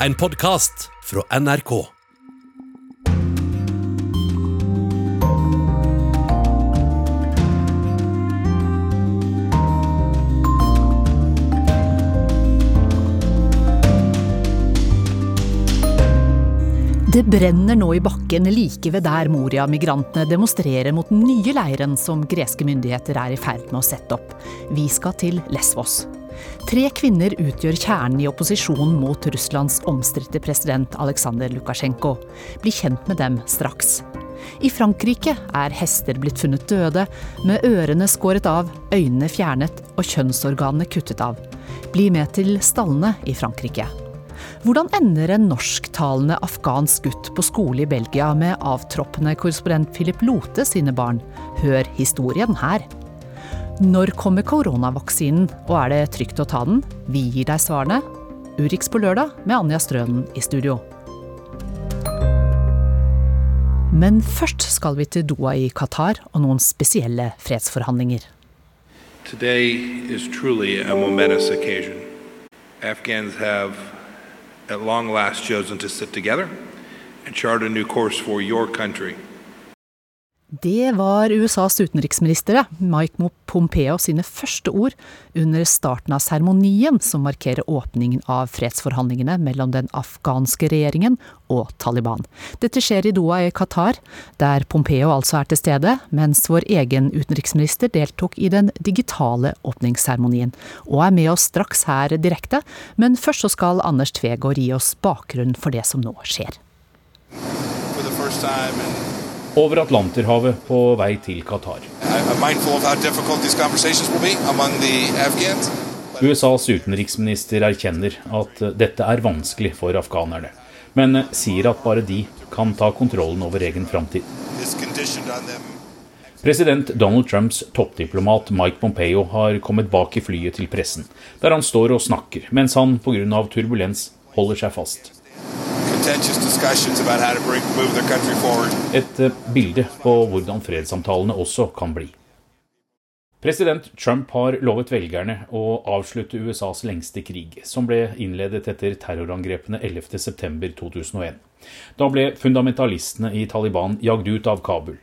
en podkast fra NRK. Det brenner nå i bakken like ved der Moria-migrantene demonstrerer mot den nye leiren som greske myndigheter er i ferd med å sette opp. Vi skal til Lesvos. Tre kvinner utgjør kjernen i opposisjonen mot Russlands omstridte president Aleksandr Lukasjenko. Bli kjent med dem straks. I Frankrike er hester blitt funnet døde, med ørene skåret av, øynene fjernet og kjønnsorganene kuttet av. Bli med til stallene i Frankrike. Hvordan ender en norsktalende afghansk gutt på skole i Belgia med avtroppende korrespondent Philip Lote sine barn? Hør historien her. Når kommer koronavaksinen, og er det trygt å ta den? Vi gir deg svarene. Urix på lørdag med Anja Strønen i studio. Men først skal vi til Doha i Qatar og noen spesielle fredsforhandlinger. Today is truly a momentous occasion. Afghans have at long last chosen to sit together and chart a new for your country. Det var USAs utenriksminister Mike Pompeo sine første ord under starten av seremonien som markerer åpningen av fredsforhandlingene mellom den afghanske regjeringen og Taliban. Dette skjer i Doha i Qatar, der Pompeo altså er til stede, mens vår egen utenriksminister deltok i den digitale åpningsseremonien, og er med oss straks her direkte. Men først så skal Anders Tvegård gi oss bakgrunnen for det som nå skjer. For over Atlanterhavet på vei til Qatar. USAs utenriksminister erkjenner at dette er vanskelig for afghanerne, men sier at bare de kan ta kontrollen over egen framtid. President Donald Trumps toppdiplomat Mike Pompeo har kommet bak i flyet til pressen, der han står og snakker, mens han pga. turbulens holder seg fast. Et eh, bilde på hvordan fredssamtalene også kan bli. President Trump har lovet velgerne å avslutte USAs lengste krig, som ble innledet etter terrorangrepene 11.9.2001. Da ble fundamentalistene i Taliban jagd ut av Kabul.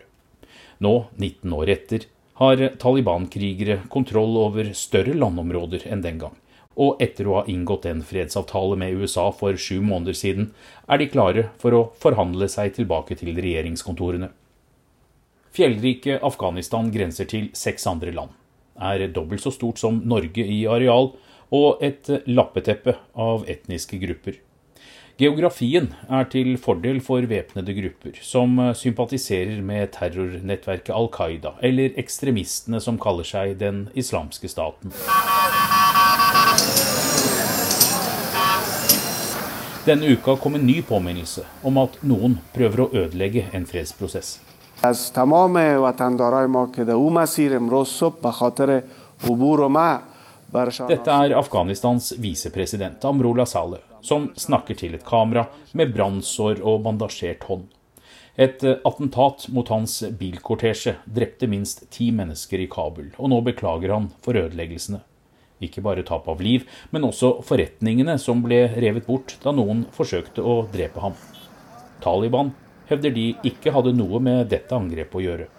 Nå, 19 år etter, har Taliban-krigere kontroll over større landområder enn den gang. Og etter å ha inngått en fredsavtale med USA for sju måneder siden, er de klare for å forhandle seg tilbake til regjeringskontorene. Fjellrike Afghanistan grenser til seks andre land, er dobbelt så stort som Norge i areal og et lappeteppe av etniske grupper. Geografien er til fordel for væpnede grupper som sympatiserer med terrornettverket Al Qaida, eller ekstremistene som kaller seg Den islamske staten. Denne uka kom en ny påminnelse om at noen prøver å ødelegge en fredsprosess. Dette er Afghanistans visepresident Amrullah Saleh, som snakker til et kamera med brannsår og bandasjert hånd. Et eh, attentat mot hans bilkortesje drepte minst ti mennesker i Kabul, og nå beklager han for ødeleggelsene. Ikke bare tap av liv, men også forretningene som ble revet bort da noen forsøkte å drepe ham. Taliban hevder de ikke hadde noe med dette angrepet å gjøre.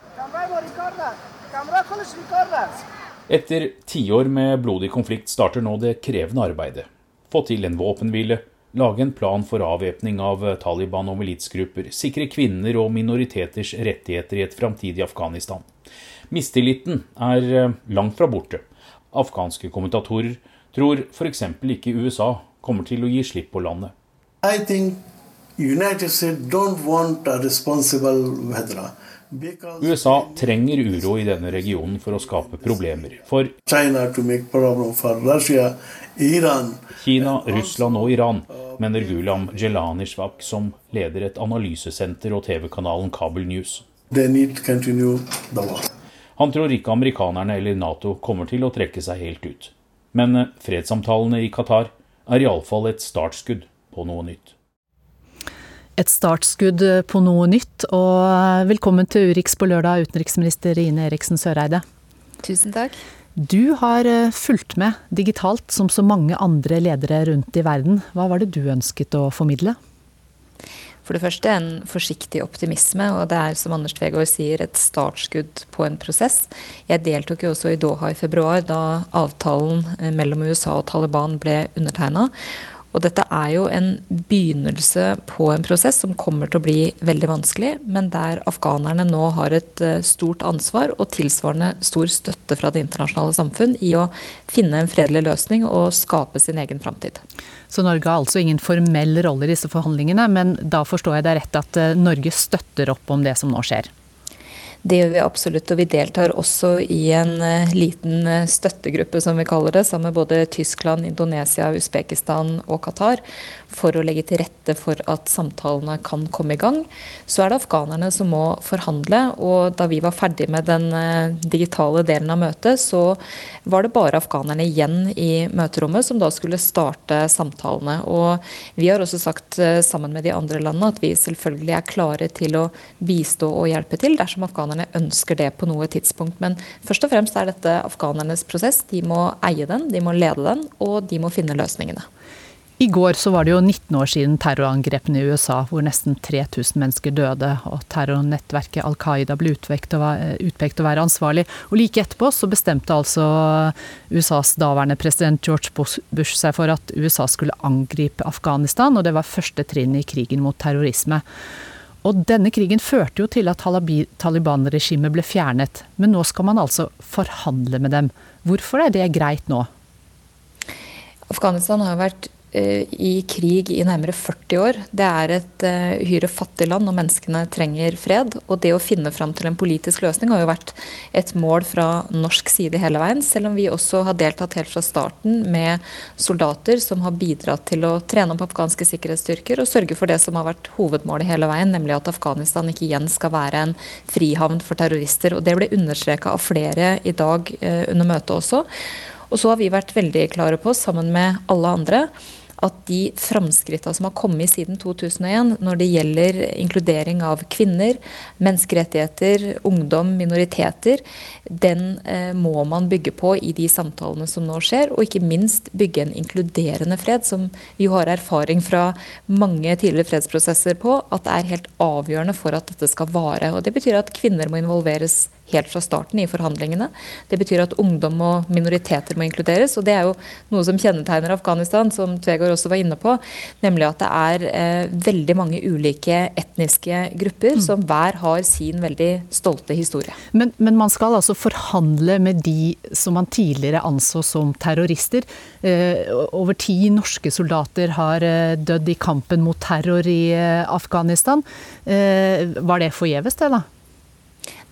Etter tiår med blodig konflikt starter nå det krevende arbeidet. Få til en våpenhvile, lage en plan for avvæpning av Taliban og militsgrupper, sikre kvinner og minoriteters rettigheter i et framtidig Afghanistan. Mistilliten er eh, langt fra borte. Afghanske kommentatorer tror f.eks. ikke USA kommer til å gi slipp på landet. USA trenger uro i denne regionen for å skape problemer. For. Kina, Russland og Iran, mener Gulam Jelanishvak, som leder et analysesenter og TV-kanalen Kabul News. They need to continue the war. Han tror ikke amerikanerne eller Nato kommer til å trekke seg helt ut. Men eh, fredssamtalene i Qatar er iallfall et startskudd på noe nytt. Et startskudd på noe nytt, og velkommen til Urix på lørdag, utenriksminister Ine Eriksen Søreide. Tusen takk. Du har eh, fulgt med digitalt som så mange andre ledere rundt i verden. Hva var det du ønsket å formidle? For det første en forsiktig optimisme, og det er som Anders Tvegård sier, et startskudd på en prosess. Jeg deltok jo også i Doha i februar, da avtalen eh, mellom USA og Taliban ble undertegna. Og dette er jo en begynnelse på en prosess som kommer til å bli veldig vanskelig, men der afghanerne nå har et eh, stort ansvar og tilsvarende stor støtte fra det internasjonale samfunn i å finne en fredelig løsning og skape sin egen framtid. Så Norge har altså ingen formell rolle i disse forhandlingene, men da forstår jeg det rett at eh, Norge støtter opp om det som nå skjer? Det gjør vi absolutt, og vi deltar også i en uh, liten uh, støttegruppe, som vi kaller det, sammen med både Tyskland, Indonesia, Usbekistan og Qatar, for å legge til rette for at samtalene kan komme i gang. Så er det afghanerne som må forhandle, og da vi var ferdig med den uh, digitale delen av møtet, så var det bare afghanerne igjen i møterommet som da skulle starte samtalene. Og vi har også sagt sammen med de andre landene at vi selvfølgelig er klare til å bistå og hjelpe til dersom afghanerne afghanerne ønsker det på noe tidspunkt. Men først og fremst er dette afghanernes prosess. De må eie den, de må lede den, og de må finne løsningene. I går så var det jo 19 år siden terrorangrepene i USA, hvor nesten 3000 mennesker døde, og terrornettverket Al Qaida ble utpekt å, være ansvarlig. Og like etterpå så bestemte altså USAs daværende president George Bush seg for at USA skulle angripe Afghanistan, og det var første trinn i krigen mot terrorisme. Og denne krigen førte jo til at Taliban-regimet ble fjernet. Men nå skal man altså forhandle med dem. Hvorfor er det greit nå? Afghanistan har vært i krig i nærmere 40 år. Det er et uh, uhyre fattig land, og menneskene trenger fred. Og det å finne fram til en politisk løsning har jo vært et mål fra norsk side hele veien. Selv om vi også har deltatt helt fra starten med soldater som har bidratt til å trene opp afghanske sikkerhetsstyrker og sørge for det som har vært hovedmålet hele veien, nemlig at Afghanistan ikke igjen skal være en frihavn for terrorister. Og det ble understreka av flere i dag uh, under møtet også. Og så har vi vært veldig klare på, sammen med alle andre, at de framskrittene som har kommet siden 2001 når det gjelder inkludering av kvinner, menneskerettigheter, ungdom, minoriteter, den eh, må man bygge på i de samtalene som nå skjer. Og ikke minst bygge en inkluderende fred, som vi har erfaring fra mange tidligere fredsprosesser på, at det er helt avgjørende for at dette skal vare. Og det betyr at kvinner må involveres helt fra starten i forhandlingene. Det betyr at ungdom og minoriteter må inkluderes. Og det er jo noe som kjennetegner Afghanistan, som Tvegård også var inne på. Nemlig at det er eh, veldig mange ulike etniske grupper mm. som hver har sin veldig stolte historie. Men, men, man skal altså forhandle med de som man tidligere anså som terrorister. Eh, over ti norske soldater har eh, dødd i kampen mot terror i eh, Afghanistan. Eh, var det forgjeves, det da?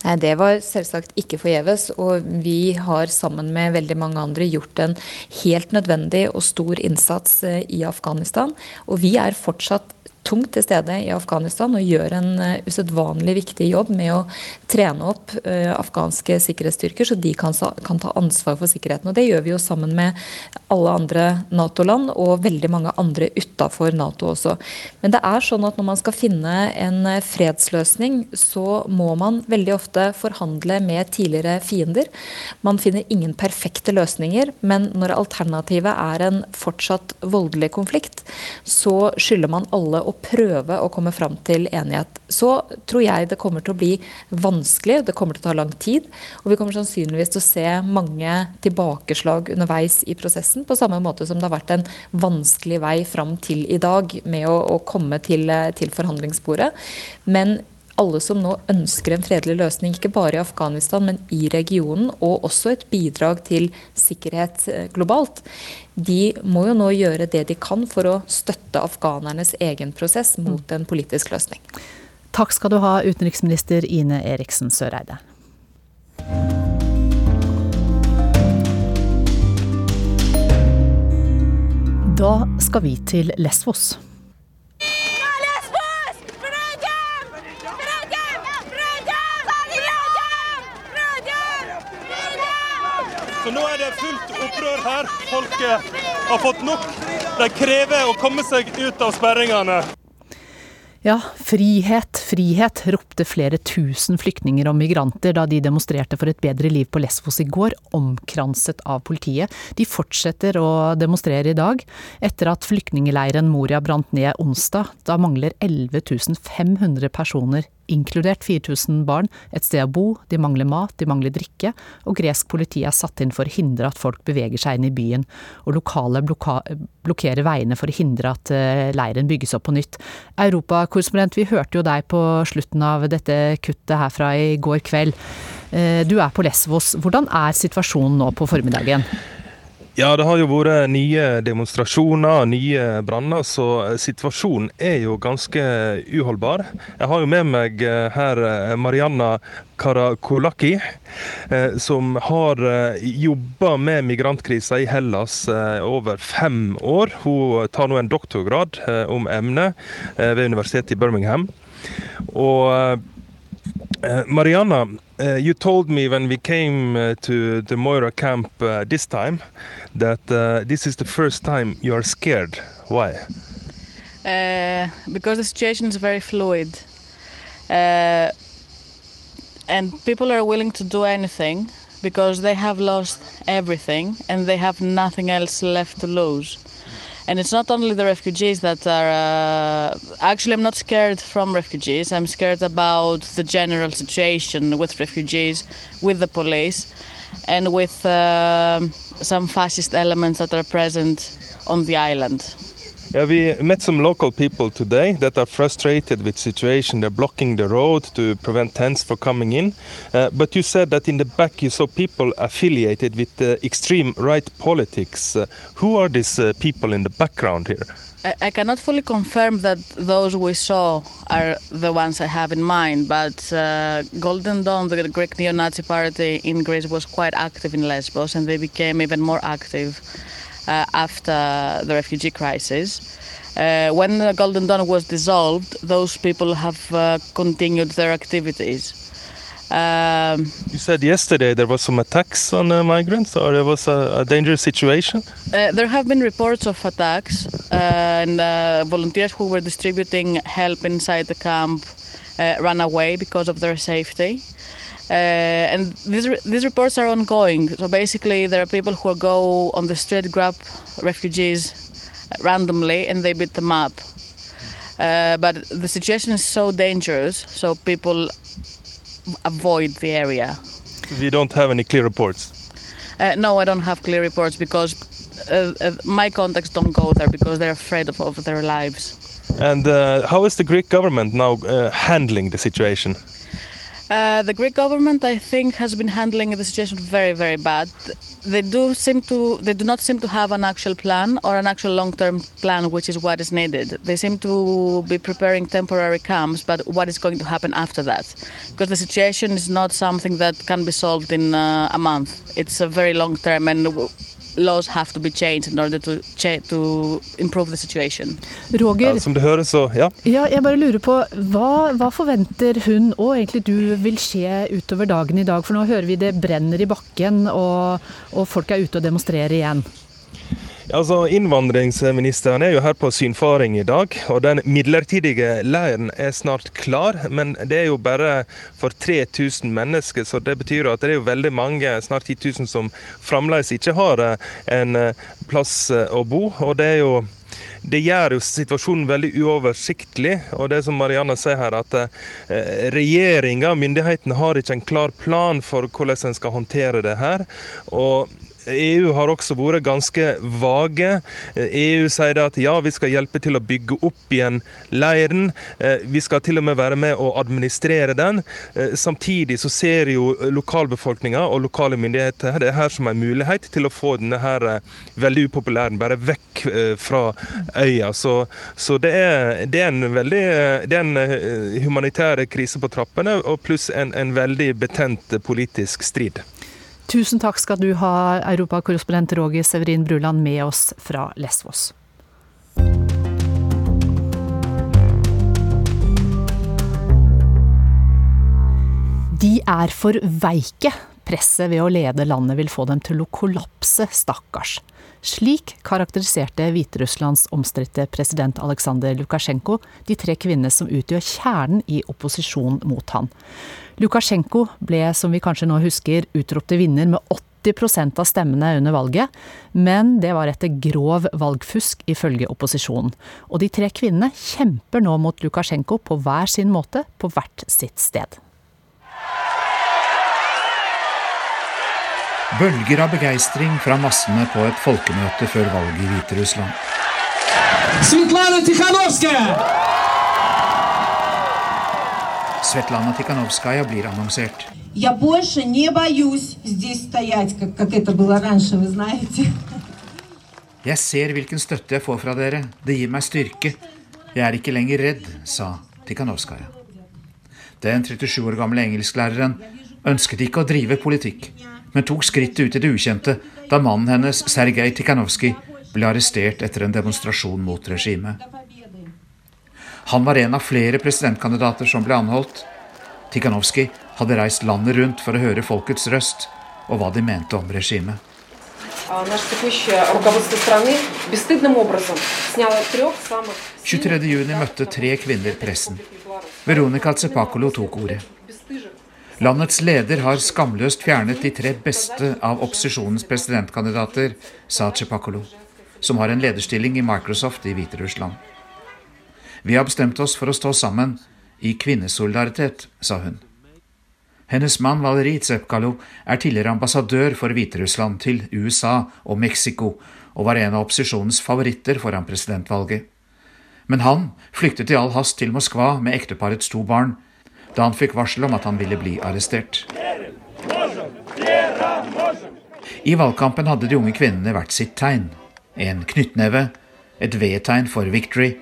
Nei, Det var selvsagt ikke forgjeves. Og vi har sammen med veldig mange andre gjort en helt nødvendig og stor innsats eh, i Afghanistan. Og vi er fortsatt tungt til stede i Afghanistan og gjør en uh, usedvanlig viktig jobb med å trene opp uh, afghanske sikkerhetsstyrker, så de kan, kan, ta ansvar for sikkerheten. Og Det gjør vi jo sammen med alle andre Nato-land og veldig mange andre utafor Nato også. Men det er sånn at når man skal finne en eh, fredsløsning, så må man veldig ofte forhandle med tidligere fiender. Man finner ingen perfekte løsninger, men når alternativet er en fortsatt voldelig konflikt, så skylder man alle å prøve å komme fram til enighet. Så tror jeg det kommer til å bli vanskelig, det kommer til å ta lang tid. Og vi kommer sannsynligvis til å se mange tilbakeslag underveis i prosessen, på samme måte som det har vært en vanskelig vei fram til i dag med å, å komme til, til forhandlingsbordet. Men alle som nå ønsker en fredelig løsning, ikke bare i Afghanistan, men i regionen, og også et bidrag til sikkerhet eh, globalt, de må jo nå gjøre det de kan for å støtte afghanernes egen prosess mot en politisk løsning. Takk skal du ha, utenriksminister Ine Eriksen Søreide. Da skal vi til Lesvos. Så nå er det fullt opprør her. Folket har fått nok. De krever å komme seg ut av sperringene. Ja, frihet, frihet, ropte flere tusen flyktninger og migranter da de demonstrerte for et bedre liv på Lesvos i går, omkranset av politiet. De fortsetter å demonstrere i dag, etter at flyktningleiren Moria brant ned onsdag. Da mangler 11 500 personer inkludert 4000 barn, et sted å bo, de mangler mat, de mangler drikke, og gresk politi er satt inn for å hindre at folk beveger seg inn i byen, og lokale blokkerer veiene for å hindre at eh, leiren bygges opp på nytt. Europakorrespondent, vi hørte jo deg på slutten av dette kuttet herfra i går kveld. Eh, du er på Lesvos. Hvordan er situasjonen nå på formiddagen? Ja, det har jo vært nye demonstrasjoner, nye branner, så situasjonen er jo ganske uholdbar. Jeg har jo med meg eh, her eh, Marianna Karakolaki, eh, som har jobba med migrantkrisa i Hellas over fem år. Hun tar nå en doktorgrad om emnet ved universitetet i Birmingham. Og Marianna, Uh, you told me when we came uh, to the Moira camp uh, this time that uh, this is the first time you are scared. Why? Uh, because the situation is very fluid. Uh, and people are willing to do anything because they have lost everything and they have nothing else left to lose. And it's not only the refugees that are. Uh, actually, I'm not scared from refugees. I'm scared about the general situation with refugees, with the police, and with uh, some fascist elements that are present on the island. Yeah, we met some local people today that are frustrated with situation. They're blocking the road to prevent tents from coming in. Uh, but you said that in the back you saw people affiliated with uh, extreme right politics. Uh, who are these uh, people in the background here? I, I, cannot fully confirm that those we saw are the ones I have in mind, but uh, Golden Dawn, the Greek neo-Nazi party in Greece, was quite active in Lesbos, and they became even more active after the refugee crisis. Uh, when the Golden Dawn was dissolved, those people have uh, continued their activities. Um, you said yesterday there was some attacks on uh, migrants, or there was a, a dangerous situation. Uh, there have been reports of attacks, uh, and volunteers who were distributing help inside the camp ran away because of their safety. Uh, and these, these reports are ongoing. So basically, there are people who go on the street, grab refugees randomly, and they beat them up. Uh, but the situation is so dangerous, so people avoid the area. You don't have any clear reports? Uh, no, I don't have clear reports because uh, uh, my contacts don't go there because they're afraid of, of their lives. And uh, how is the Greek government now handling the situation? Uh, the Greek government, I think, has been handling the situation very, very bad. They do seem to, they do not seem to have an actual plan or an actual long-term plan, which is what is needed. They seem to be preparing temporary camps, but what is going to happen after that? Because the situation is not something that can be solved in uh, a month. It's a very long term, and laws have to be changed in order to, to improve the situation. Roger, ja, som du hører, så ja. ja. Jeg bare lurer på, hva, hva, forventer hun og egentlig du vil skje utover dagen i dag? For nå hører vi det brenner i bakken, og, og folk er ute og demonstrerer igjen. Altså, Innvandringsministeren er jo her på synfaring i dag, og den midlertidige leiren er snart klar. Men det er jo bare for 3000 mennesker, så det betyr at det er jo veldig mange, snart 10 000, som fremdeles ikke har eh, en eh, plass eh, å bo. og det er jo det gjør jo situasjonen veldig uoversiktlig. Og det som Marianne sier her, at regjeringa, myndighetene, har ikke en klar plan for hvordan en skal håndtere det her. Og EU har også vært ganske vage. EU sier at ja, vi skal hjelpe til å bygge opp igjen leiren. Eh, vi skal til og med være med å administrere den. Eh, samtidig så ser jo lokalbefolkninga og lokale myndigheter det her som en mulighet til å få denne her eh, veldig upopulære bare vekk fra øya. Så, så det, er, det, er, en veldig det er en humanitær krise på trappene, og pluss en, en veldig betent politisk strid. Tusen takk skal du ha, europakorrespondent Roger Severin Bruland, med oss fra Lesvos. De er for veike. Presset ved å lede landet vil få dem til å kollapse, stakkars. Slik karakteriserte Hviterusslands omstridte president Aleksandr Lukasjenko de tre kvinnene som utgjør kjernen i opposisjon mot han. Lukasjenko ble, som vi kanskje nå husker, utropt til vinner med 80% av stemmene under valget, men det var etter grov valgfusk, ifølge opposisjonen. Og de tre kvinnene kjemper nå mot Lukasjenko på hver sin måte, på hvert sitt sted. Bølger av begeistring fra massene på et folkemøte før valget i Hviterussland. Svetlana Tikhanovskaja! Svetlana Tikhanovskaja blir annonsert. Jeg ser hvilken støtte jeg får fra dere. Det gir meg styrke. Jeg er ikke lenger redd, sa Tikhanovskaja. Den 37 år gamle engelsklæreren ønsket ikke å drive politikk men tok skrittet ut i det ukjente da mannen hennes, Sergej Tikhanovskij, ble arrestert etter en demonstrasjon mot regimet. Han var en av flere presidentkandidater som ble anholdt. Tikhanovskij hadde reist landet rundt for å høre folkets røst og hva de mente om regimet. 23.6 møtte tre kvinner pressen. Veronica Tsepakolo tok ordet. Landets leder har skamløst fjernet de tre beste av opposisjonens presidentkandidater, sa Cepakolo, som har en lederstilling i Microsoft i Hviterussland. Vi har bestemt oss for å stå sammen i kvinnesolidaritet, sa hun. Hennes mann Valeri Tsepkalo er tidligere ambassadør for Hviterussland til USA og Mexico og var en av opposisjonens favoritter foran presidentvalget. Men han flyktet i all hast til Moskva med ekteparets to barn, da han fikk varsel om at han ville bli arrestert. I valgkampen hadde de unge kvinnene hvert sitt tegn. En knyttneve, et V-tegn for victory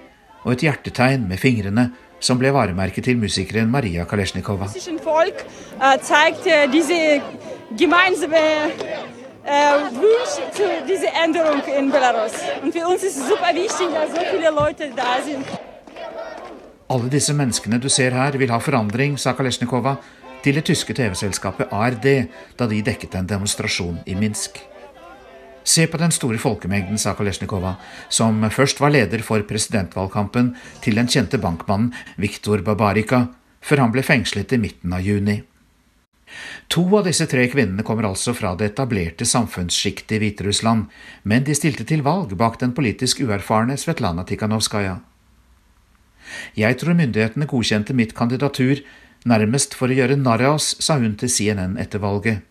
og et hjertetegn med fingrene som ble varemerket til musikeren Maria Kalesjnikova. Alle disse menneskene du ser her, vil ha forandring, sa Kalesjnikova til det tyske TV-selskapet ARD da de dekket en demonstrasjon i Minsk. Se på den store folkemengden, sa Kalesjnikova, som først var leder for presidentvalgkampen til den kjente bankmannen Viktor Babarika, før han ble fengslet i midten av juni. To av disse tre kvinnene kommer altså fra det etablerte samfunnssjiktet i Hviterussland, men de stilte til valg bak den politisk uerfarne Svetlana Tikhanovskaja. Jeg tror myndighetene godkjente mitt kandidatur nærmest for å gjøre narr av oss, sa hun til CNN etter valget.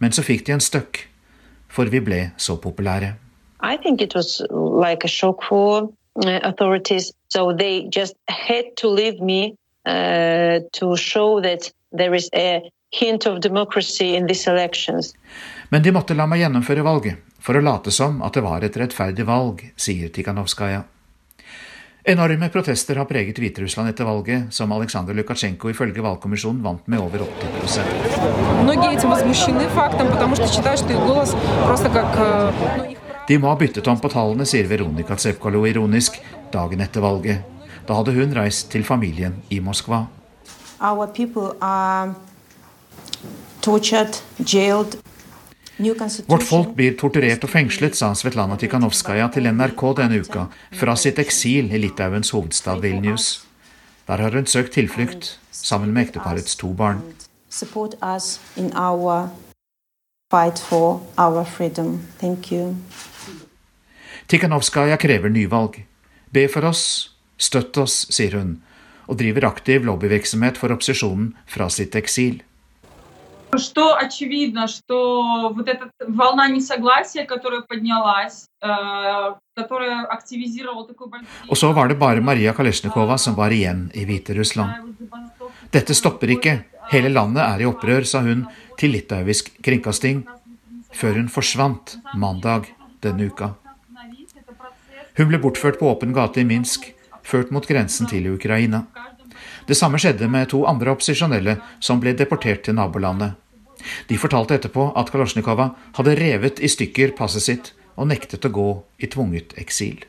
Men så fikk de en støkk, for vi ble så populære. I think it was like a shock for authorities, so they just had to leave me uh, to show that there is a hint of democracy in these elections. Men de måtte la meg gjennomføre valget, for å late som at det var et rettferdig valg, sier Tikhanovskaja. Enorme protester har preget Hviterussland etter valget, som Aleksandr Lukasjenko ifølge valgkommisjonen vant med over 80 э, De må ha byttet om på tallene, sier Veronika Tsepkalo ironisk dagen etter valget. Da hadde hun reist til familien i Moskva. Our people are tortured, jailed, Vårt folk blir torturert og fengslet, sa Svetlana Tikhanovskaja til NRK denne uka, fra sitt eksil i Litauens hovedstad Vilnius. Der har hun søkt tilflukt, sammen med ekteparets to barn. Tikhanovskaja krever nyvalg. Be for oss, støtt oss, sier hun, og driver aktiv lobbyvirksomhet for opposisjonen fra sitt eksil. Что очевидно, что вот эта волна несогласия, которая поднялась, э, которая активизировала такой Og så var det bare Maria Kalesjnikova som var igjen i Hviterussland. Dette stopper ikke, hele landet er i opprør, sa hun til litauisk kringkasting, før hun forsvant mandag denne uka. Hun ble bortført på åpen gate i Minsk, ført mot grensen til Ukraina. Det samme skjedde med to andre opposisjonelle som ble deportert til nabolandet. De fortalte etterpå at Kalosjnikova hadde revet i stykker passet sitt og nektet å gå i tvunget eksil.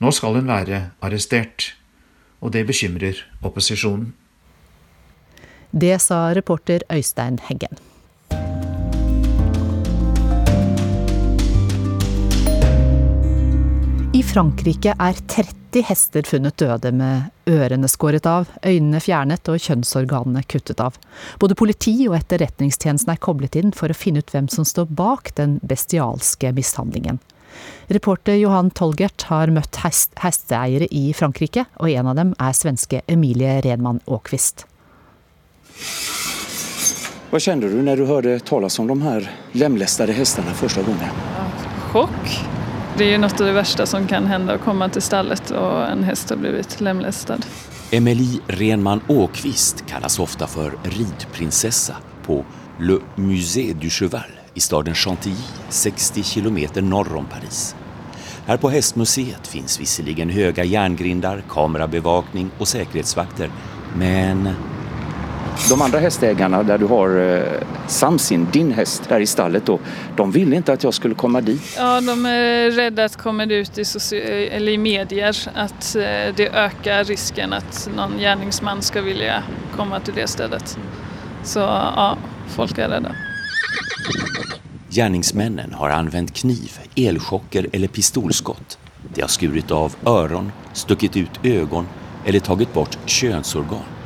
Nå skal hun være arrestert, og det bekymrer opposisjonen. Det sa reporter Øystein Heggen. I Frankrike er 30 hester funnet døde med ørene skåret av, øynene fjernet og kjønnsorganene kuttet av. Både politi og etterretningstjenesten er koblet inn for å finne ut hvem som står bak den bestialske mishandlingen. Reporter Johan Tolgert har møtt hest hesteeiere i Frankrike, og en av dem er svenske Emilie Redman Aakvist. Hva kjente du når du hørte tales om de her lemlestede hestene første gangen? Sjokk. Det är något av det värsta som kan hända att komma till stallet och en häst har blivit lemlästad. Emelie Renman Åkvist kallas ofta för ridprinsessa på Le Musée du Cheval i staden Chantilly, 60 kilometer norr om Paris. Här på Hästmuseet finns visserligen höga järngrindar, kamerabevakning och säkerhetsvakter, men de andre hesteeierne der du har eh, Samsin, din hest, der i stallet då, de ville ikke at jeg skulle komme dit. Ja, de er redde at kommer det ut i, eller i medier at eh, det øker risken at noen gjerningsmann skal ville komme til det stedet. Så ja, folk er redde. Gjerningsmennene har anvendt kniv, elchocker eller pistolskott. De har skurit av ører, stukket ut øyne eller tatt bort könsorgan.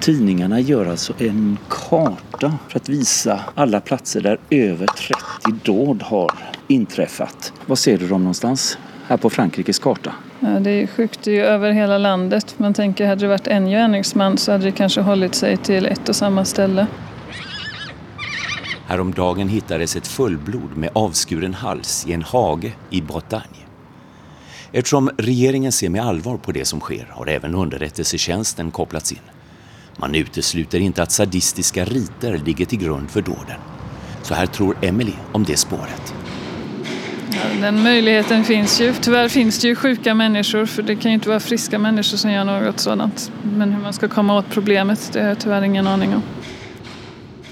Tidningarna gjør altså en karta for å vise alle platser der over 30 dåd har inträffat. Hva ser du dem någonstans? Her på Frankrikes karta? Ja, det är sjukt, det er over hele landet. Man tänker, hade det vært en gärningsman så hadde det kanskje holdt seg til ett og samme ställe. Häromdagen hittades et fullblod med avskuren hals i en hage i Bretagne. Eftersom regeringen ser med allvar på det som sker har även underrättelsetjänsten kopplats inn. Man utesluter ikke at sadistiske riter ligger til grunn for dåden. Så her tror Emily om det spåret. Ja, den muligheten finns ju. Tyvärr finns det ju sjuka människor för det kan ju inte vara friska människor som gör något sådant. Men hur man ska komma åt problemet det har jag tyvärr ingen aning om.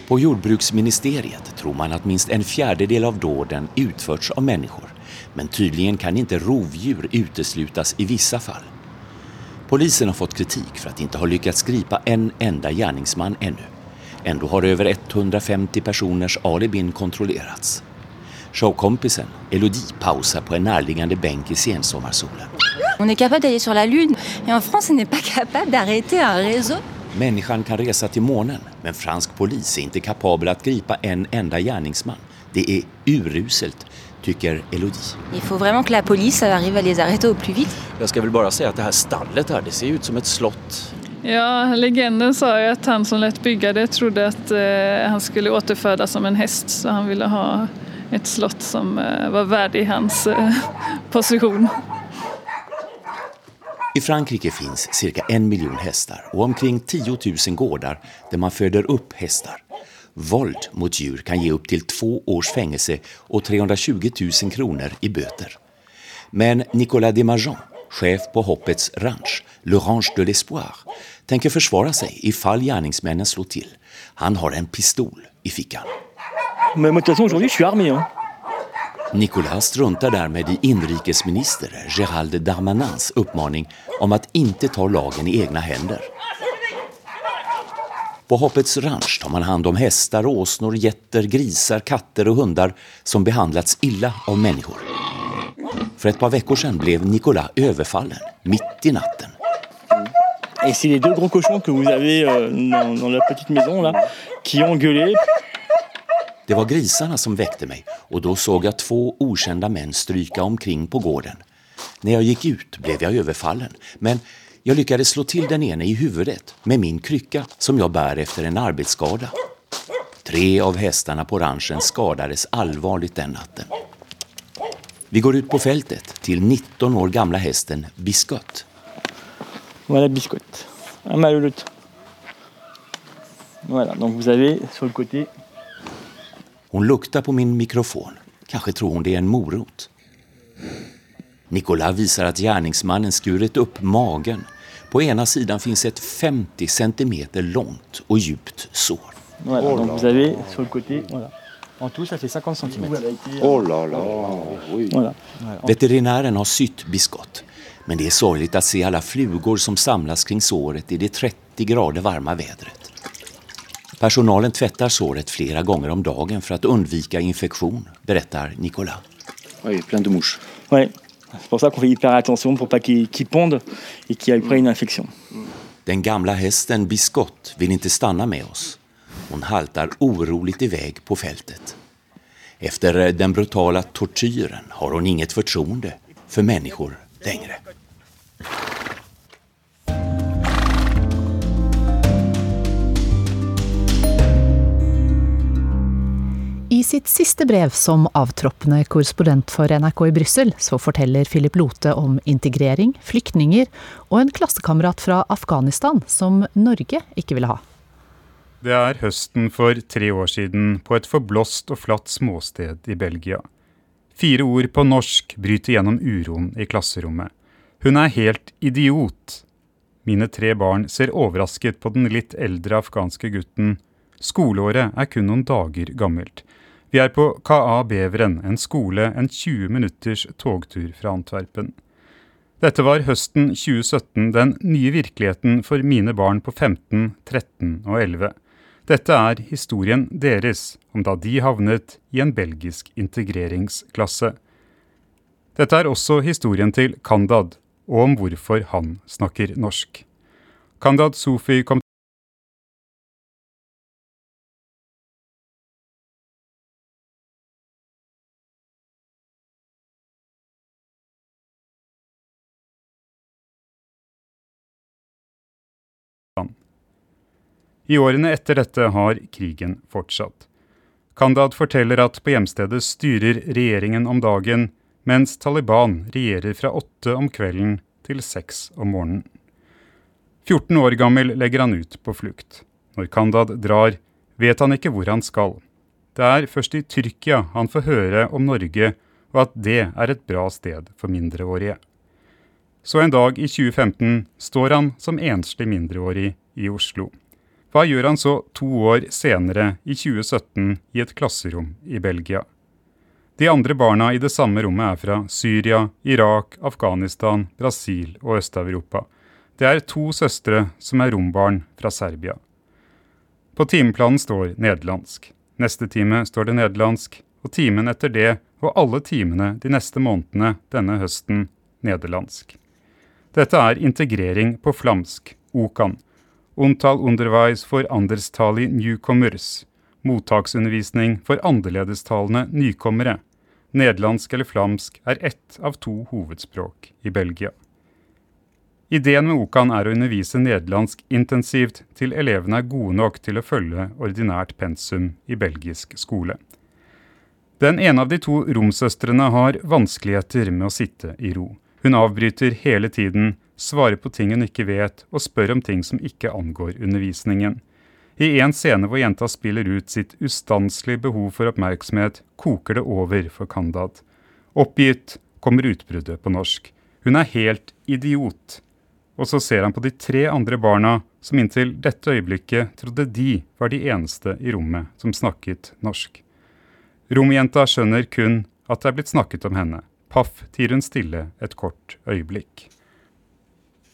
På jordbruksministeriet tror man at minst en fjerdedel av dåden utførts av människor. Men tydligen kan ikke rovdjur uteslutas i vissa fall. Polisen har fått kritik for at de ikke har lyckats gripa en enda gärningsman ännu. Ändå har over 150 personers alibin kontrollerats. Showkompisen Elodie pausar på en närliggande bänk i sensommarsolen. On est capable d'aller sur la lune, et en France on n'est pas capable d'arrêter un réseau. Människan kan resa til månen, men fransk polis er ikke kapabel att gripa en enda gärningsman. Det er uruselt, tycker Elodie. Il faut vraiment que la police arrive à les arrêter au plus vite. Jag ska väl bara säga att det här stallet här, det ser ut som ett slott. Ja, legenden sa ju att han som lät bygga det trodde att eh, han skulle återfödas som en häst så han ville ha ett slott som eh, var värdig hans eh, position. I Frankrike finns cirka en miljon hästar och omkring 10 000 gårdar där man föder upp hästar. Våld mot djur kan ge upp til två års fängelse og 320 000 kroner i bøter. Men Nicolas Desmagen, sjef på Hoppets ranch, L'Orange de l'Espoir, tenker försvara seg ifall gärningsmännen slår til. Han har en pistol i fickan. Men de toute façon, aujourd'hui, je suis armé. Hein. Nicolas struntar därmed i inrikesminister Gérald Darmanans uppmaning om att inte ta lagen i egna händer. På Hoppets ranch tar man hand om hästar, åsnor, getter, grisar, katter og hundar som behandlats illa av människor. For et par veckor sedan blev Nicolas överfallen midt i natten. Et c'est les deux gros cochons que vous avez euh, dans, dans la petite maison là, qui ont gueulé. Det var grisarna som väckte mig och då såg jag två okända män stryka omkring på gården. När jag gick ut blev jag överfallen, men jag lyckades slå till den ene i huvudet med min krycka som jag bär efter en arbetsskada. Tre av hästarna på ranchen skadades allvarligt den natten. Vi går ut på fältet till 19 år gamla hästen Biscott. Voilà Biscotte, un mâle Voilà, donc vous avez sur le côté. Hon luktar på min mikrofon. Kanske tror hon det är en morot. Nicolas visar at gärningsmannen skurit upp magen. På ena sidan finns et 50 centimeter långt og djupt sår. Voilà, donc vous avez sur le côté, voilà. En tout, ça fait 50 cm. Oh là là. Oui. Voilà. Veterinären har sytt biskott. Men det är sorgligt att se alla flugor som samlas kring såret i det 30 grader varma vädret. Personalen tvättar såret flera gånger om dagen för att undvika infektion, berättar Nicolas. Oui, plein de mouches. Ouais. C'est pour ça qu'on fait hyper attention pour pas qu'ils qu pondent et qu'il ait pas une infection. Den gamla hästen Biskott vill inte stanna med oss. Hon haltar oroligt iväg på fältet. Efter den brutala tortyren har hon inget förtroende för människor längre. I sitt siste brev som avtroppende korrespondent for NRK i Brussel, så forteller Philip Lote om integrering, flyktninger og en klassekamerat fra Afghanistan som Norge ikke ville ha. Det er høsten for tre år siden på et forblåst og flatt småsted i Belgia. Fire ord på norsk bryter gjennom uroen i klasserommet. Hun er helt idiot. Mine tre barn ser overrasket på den litt eldre afghanske gutten. Skoleåret er kun noen dager gammelt. Vi er på KA Beveren, en skole en 20 minutters togtur fra Antwerpen. Dette var høsten 2017, den nye virkeligheten for mine barn på 15, 13 og 11. Dette er historien deres om da de havnet i en belgisk integreringsklasse. Dette er også historien til Kandad, og om hvorfor han snakker norsk. Kandad Sofi kom I årene etter dette har krigen fortsatt. Kandad forteller at på hjemstedet styrer regjeringen om dagen, mens Taliban regjerer fra åtte om kvelden til seks om morgenen. 14 år gammel legger han ut på flukt. Når Kandad drar, vet han ikke hvor han skal. Det er først i Tyrkia han får høre om Norge, og at det er et bra sted for mindreårige. Så en dag i 2015 står han som enslig mindreårig i Oslo. Hva gjør han så to år senere, i 2017, i et klasserom i Belgia? De andre barna i det samme rommet er fra Syria, Irak, Afghanistan, Brasil og Øst-Europa. Det er to søstre som er rombarn fra Serbia. På timeplanen står nederlandsk. Neste time står det nederlandsk, og timen etter det og alle timene de neste månedene denne høsten nederlandsk. Dette er integrering på flamsk, okan, Ontal underveis for anderstali newcomers. Mottaksundervisning for annerledestalende nykommere. Nederlandsk eller flamsk er ett av to hovedspråk i Belgia. Ideen med Okan er å undervise nederlandsk intensivt til elevene er gode nok til å følge ordinært pensum i belgisk skole. Den ene av de to romsøstrene har vanskeligheter med å sitte i ro. Hun avbryter hele tiden, svarer på ting hun ikke vet, og spør om ting som ikke angår undervisningen. I en scene hvor jenta spiller ut sitt ustanselige behov for oppmerksomhet, koker det over for Kandad. Oppgitt kommer utbruddet på norsk. Hun er helt idiot. Og så ser han på de tre andre barna, som inntil dette øyeblikket trodde de var de eneste i rommet som snakket norsk. Romjenta skjønner kun at det er blitt snakket om henne. Paff tier hun stille et kort øyeblikk.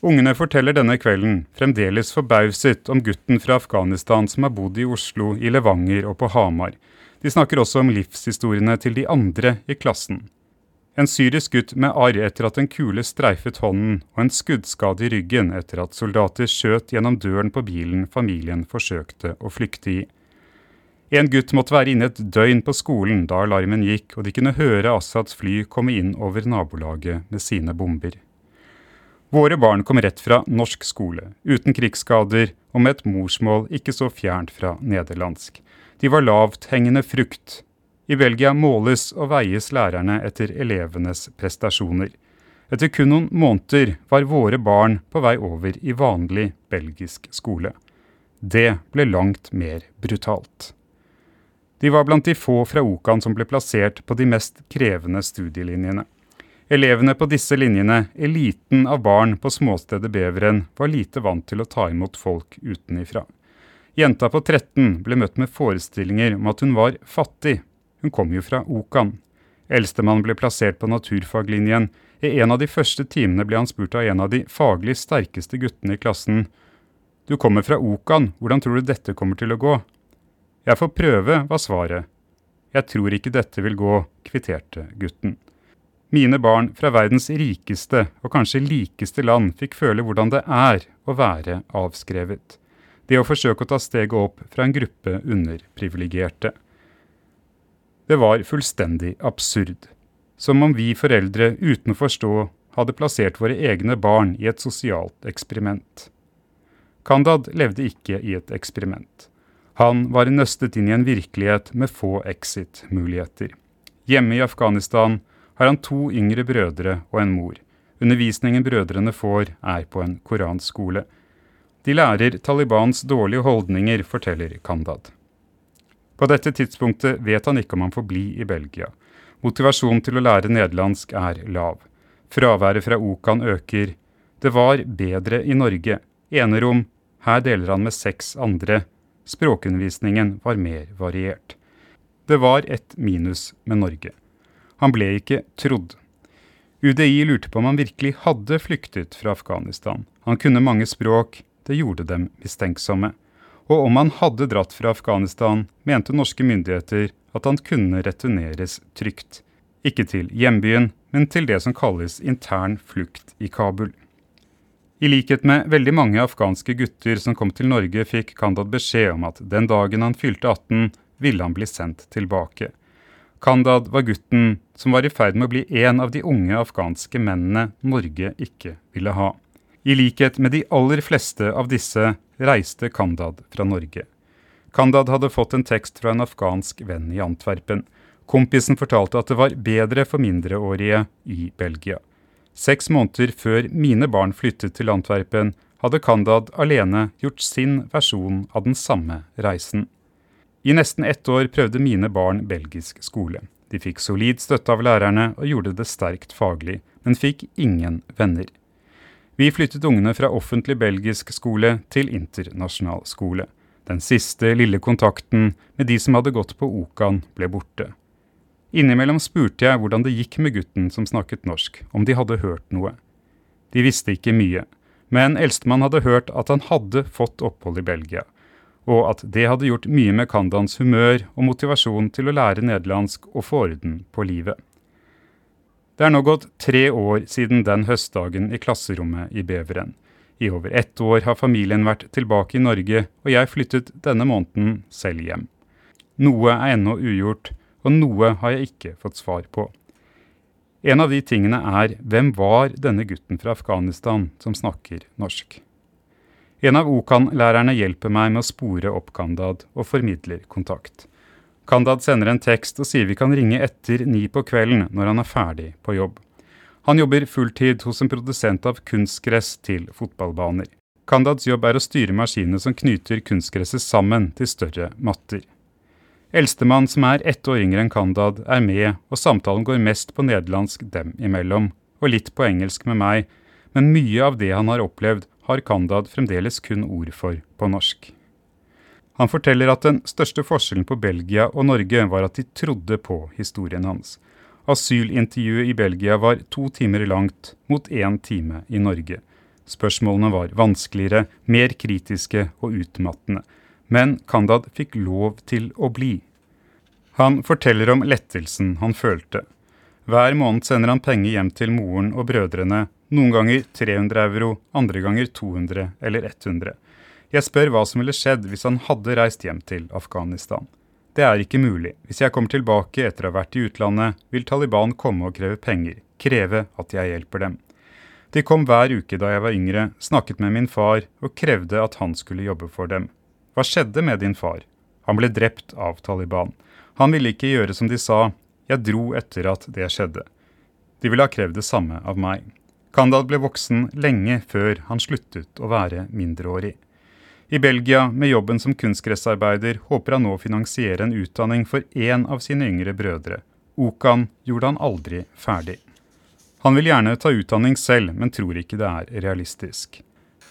Ungene forteller denne kvelden, fremdeles forbauset, om gutten fra Afghanistan som har bodd i Oslo, i Levanger og på Hamar. De snakker også om livshistoriene til de andre i klassen. En syrisk gutt med arr etter at en kule streifet hånden, og en skuddskade i ryggen etter at soldater skjøt gjennom døren på bilen familien forsøkte å flykte i. En gutt måtte være inne et døgn på skolen da alarmen gikk og de kunne høre Assads fly komme inn over nabolaget med sine bomber. Våre barn kom rett fra norsk skole, uten krigsskader og med et morsmål ikke så fjernt fra nederlandsk. De var lavthengende frukt. I Belgia måles og veies lærerne etter elevenes prestasjoner. Etter kun noen måneder var våre barn på vei over i vanlig belgisk skole. Det ble langt mer brutalt. De var blant de få fra Okan som ble plassert på de mest krevende studielinjene. Elevene på disse linjene, eliten av barn på småstedet Beveren, var lite vant til å ta imot folk utenifra. Jenta på 13 ble møtt med forestillinger om at hun var fattig. Hun kom jo fra Okan. Eldstemann ble plassert på naturfaglinjen. I en av de første timene ble han spurt av en av de faglig sterkeste guttene i klassen. Du kommer fra Okan, hvordan tror du dette kommer til å gå? Jeg får prøve, var svaret. Jeg tror ikke dette vil gå, kvitterte gutten. Mine barn fra verdens rikeste og kanskje likeste land fikk føle hvordan det er å være avskrevet. Det å forsøke å ta steget opp fra en gruppe underprivilegerte. Det var fullstendig absurd. Som om vi foreldre uten å forstå hadde plassert våre egne barn i et sosialt eksperiment. Kandad levde ikke i et eksperiment. Han var nøstet inn i en virkelighet med få exit-muligheter. Hjemme i Afghanistan har han to yngre brødre og en mor. Undervisningen brødrene får, er på en koranskole. De lærer Talibans dårlige holdninger, forteller Kandad. På dette tidspunktet vet han ikke om han får bli i Belgia. Motivasjonen til å lære nederlandsk er lav. Fraværet fra Okan øker. Det var bedre i Norge. Enerom. Her deler han med seks andre. Språkundervisningen var mer variert. Det var et minus med Norge. Han ble ikke trodd. UDI lurte på om han virkelig hadde flyktet fra Afghanistan. Han kunne mange språk, det gjorde dem mistenksomme. Og om han hadde dratt fra Afghanistan, mente norske myndigheter at han kunne returneres trygt. Ikke til hjembyen, men til det som kalles intern flukt i Kabul. I likhet med veldig mange afghanske gutter som kom til Norge, fikk Kandad beskjed om at den dagen han fylte 18, ville han bli sendt tilbake. Kandad var gutten som var i ferd med å bli en av de unge afghanske mennene Norge ikke ville ha. I likhet med de aller fleste av disse reiste Kandad fra Norge. Kandad hadde fått en tekst fra en afghansk venn i Antwerpen. Kompisen fortalte at det var bedre for mindreårige i Belgia. Seks måneder før mine barn flyttet til Antwerpen, hadde Kandad alene gjort sin versjon av den samme reisen. I nesten ett år prøvde mine barn belgisk skole. De fikk solid støtte av lærerne og gjorde det sterkt faglig, men fikk ingen venner. Vi flyttet ungene fra offentlig belgisk skole til internasjonal skole. Den siste lille kontakten med de som hadde gått på Okan, ble borte. Innimellom spurte jeg hvordan det gikk med gutten som snakket norsk, om de hadde hørt noe. De visste ikke mye, men eldstemann hadde hørt at han hadde fått opphold i Belgia, og at det hadde gjort mye med Kandans humør og motivasjon til å lære nederlandsk og få orden på livet. Det er nå gått tre år siden den høstdagen i klasserommet i Beveren. I over ett år har familien vært tilbake i Norge, og jeg flyttet denne måneden selv hjem. Noe er ennå ugjort, og noe har jeg ikke fått svar på. En av de tingene er hvem var denne gutten fra Afghanistan som snakker norsk? En av Okan-lærerne hjelper meg med å spore opp Kandad og formidler kontakt. Kandad sender en tekst og sier vi kan ringe etter ni på kvelden når han er ferdig på jobb. Han jobber fulltid hos en produsent av kunstgress til fotballbaner. Kandads jobb er å styre maskinene som knyter kunstgresset sammen til større matter. Eldstemann, som er ett år yngre enn Kandad, er med, og samtalen går mest på nederlandsk dem imellom, og litt på engelsk med meg, men mye av det han har opplevd, har Kandad fremdeles kun ord for på norsk. Han forteller at den største forskjellen på Belgia og Norge var at de trodde på historien hans. Asylintervjuet i Belgia var to timer langt mot én time i Norge. Spørsmålene var vanskeligere, mer kritiske og utmattende men Kandad fikk lov til å bli. Han forteller om lettelsen han følte. Hver måned sender han penger hjem til moren og brødrene, noen ganger 300 euro, andre ganger 200 eller 100. Jeg spør hva som ville skjedd hvis han hadde reist hjem til Afghanistan. Det er ikke mulig. Hvis jeg kommer tilbake etter å ha vært i utlandet, vil Taliban komme og kreve penger, kreve at jeg hjelper dem. De kom hver uke da jeg var yngre, snakket med min far og krevde at han skulle jobbe for dem. Hva skjedde med din far? Han ble drept av Taliban. Han ville ikke gjøre som de sa, jeg dro etter at det skjedde. De ville ha krevd det samme av meg. Kandal ble voksen lenge før han sluttet å være mindreårig. I Belgia, med jobben som kunstgressarbeider, håper han nå å finansiere en utdanning for én av sine yngre brødre. Okan gjorde han aldri ferdig. Han vil gjerne ta utdanning selv, men tror ikke det er realistisk.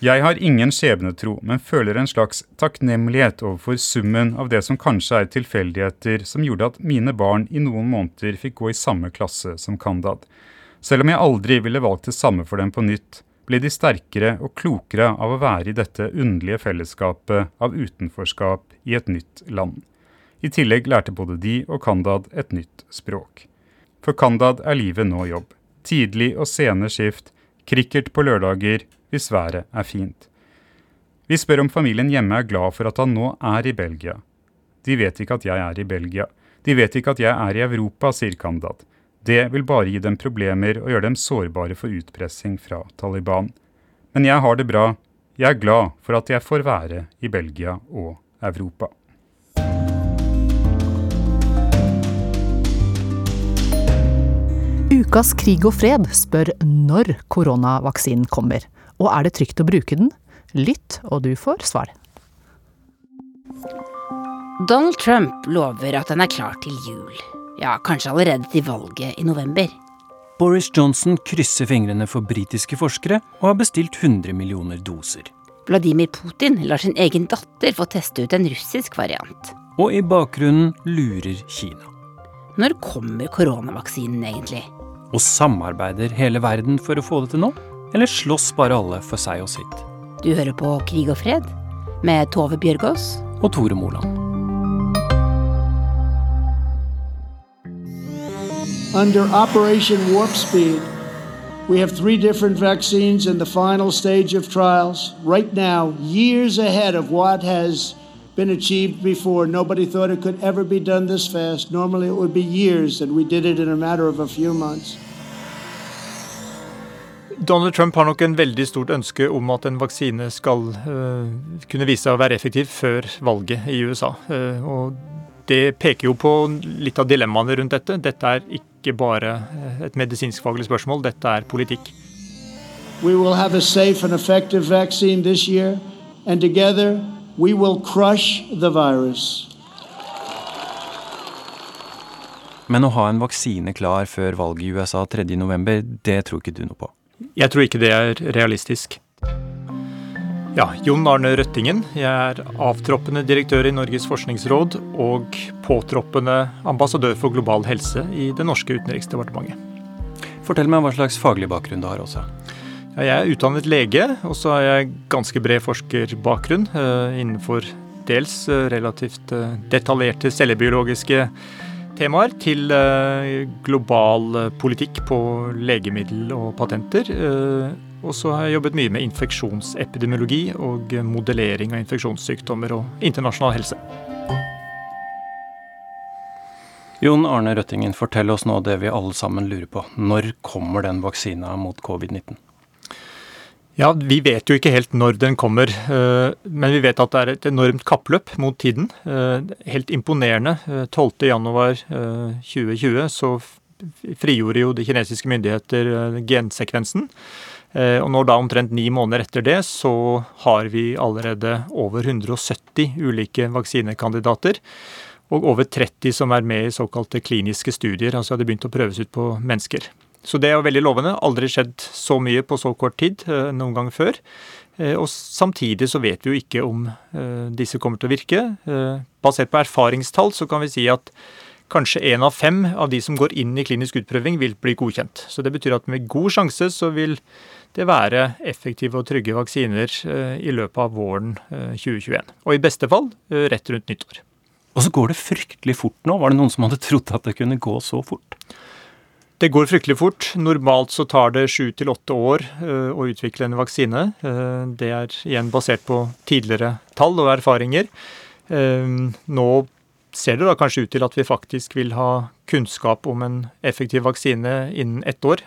Jeg har ingen skjebnetro, men føler en slags takknemlighet overfor summen av det som kanskje er tilfeldigheter som gjorde at mine barn i noen måneder fikk gå i samme klasse som Kandad. Selv om jeg aldri ville valgt det samme for dem på nytt, ble de sterkere og klokere av å være i dette underlige fellesskapet av utenforskap i et nytt land. I tillegg lærte både de og Kandad et nytt språk. For Kandad er livet nå jobb. Tidlig og sene skift, cricket på lørdager hvis været er fint. Vi spør om familien hjemme er glad for at han nå er i Belgia. De vet ikke at jeg er i Belgia. De vet ikke at jeg er i Europa, sier Kandad. Det vil bare gi dem problemer og gjøre dem sårbare for utpressing fra Taliban. Men jeg har det bra. Jeg er glad for at jeg får være i Belgia og Europa. Ukas Krig og fred spør når koronavaksinen kommer. Og er det trygt å bruke den? Lytt, og du får svar. Donald Trump lover at den er klar til jul. Ja, kanskje allerede til valget i november. Boris Johnson krysser fingrene for britiske forskere og har bestilt 100 millioner doser. Vladimir Putin lar sin egen datter få teste ut en russisk variant. Og i bakgrunnen lurer Kina. Når kommer koronavaksinen egentlig? Og samarbeider hele verden for å få det til nå? Eller slåss bare alle for seg og sitt? Du hører på Krig og fred med Tove Bjørgaas og Tore Moland. Under Operation Warp Speed, we have three different vaccines in the final stage of trials. Right now, years ahead of what has been achieved before. Nobody thought it could ever be done this fast. Normally, it would be years, and we did it in a matter of a few months. Donald Trump har nok en veldig stort ønske om at en vaksine skal uh, kunne vise seg å være effektiv før valget i USA. Uh, og det peker jo på litt av dilemmaene rundt dette. Dette er ikke bare et medisinskfaglig spørsmål, dette er politikk. We will have a safe and effective vaccine this year, and together we will crush the virus. Men å ha en vaksine klar før valget i USA 3.11, det tror ikke du noe på? Jeg tror ikke det er realistisk. Ja, Jon Arne Røttingen. Jeg er avtroppende direktør i Norges forskningsråd og påtroppende ambassadør for global helse i det norske utenriksdepartementet. Fortell meg hva slags faglig bakgrunn du har også. Ja, jeg er utdannet lege, og så har jeg ganske bred forskerbakgrunn uh, innenfor dels uh, relativt uh, detaljerte cellebiologiske temaer til global politikk på legemiddel og patenter og så har jeg jobbet mye med infeksjonsepidemiologi og modellering av infeksjonssykdommer og internasjonal helse. Jon Arne Røttingen, fortell oss nå det vi alle sammen lurer på. Når kommer den vaksina mot covid-19? Ja, Vi vet jo ikke helt når den kommer, eh, men vi vet at det er et enormt kappløp mot tiden. Eh, helt imponerende. 12.1.2020 eh, så frigjorde jo de kinesiske myndigheter gensekvensen. Eh, og når da omtrent ni måneder etter det, så har vi allerede over 170 ulike vaksinekandidater. Og over 30 som er med i såkalte kliniske studier, altså hadde begynt å prøves ut på mennesker. Så det er jo veldig lovende. Aldri skjedd så mye på så kort tid eh, noen gang før. Eh, og samtidig så vet vi jo ikke om disse kommer til å virke. Basert på erfaringstall så kan vi si at kanskje én av fem av de som går inn i klinisk utprøving, vil bli godkjent. Så det betyr at med god sjanse så vil det være effektive og trygge vaksiner eh, i løpet av våren 2021. Eh, og i beste fall eh, rett rundt nyttår. Og så går det fryktelig fort nå. Var det noen som hadde trodd at det kunne gå så fort? Det går fryktelig fort. Normalt så tar det sju til åtte år å utvikle en vaksine. Det er igjen basert på tidligere tall og erfaringer. Nå ser det da kanskje ut til at vi faktisk vil ha kunnskap om en effektiv vaksine innen ett år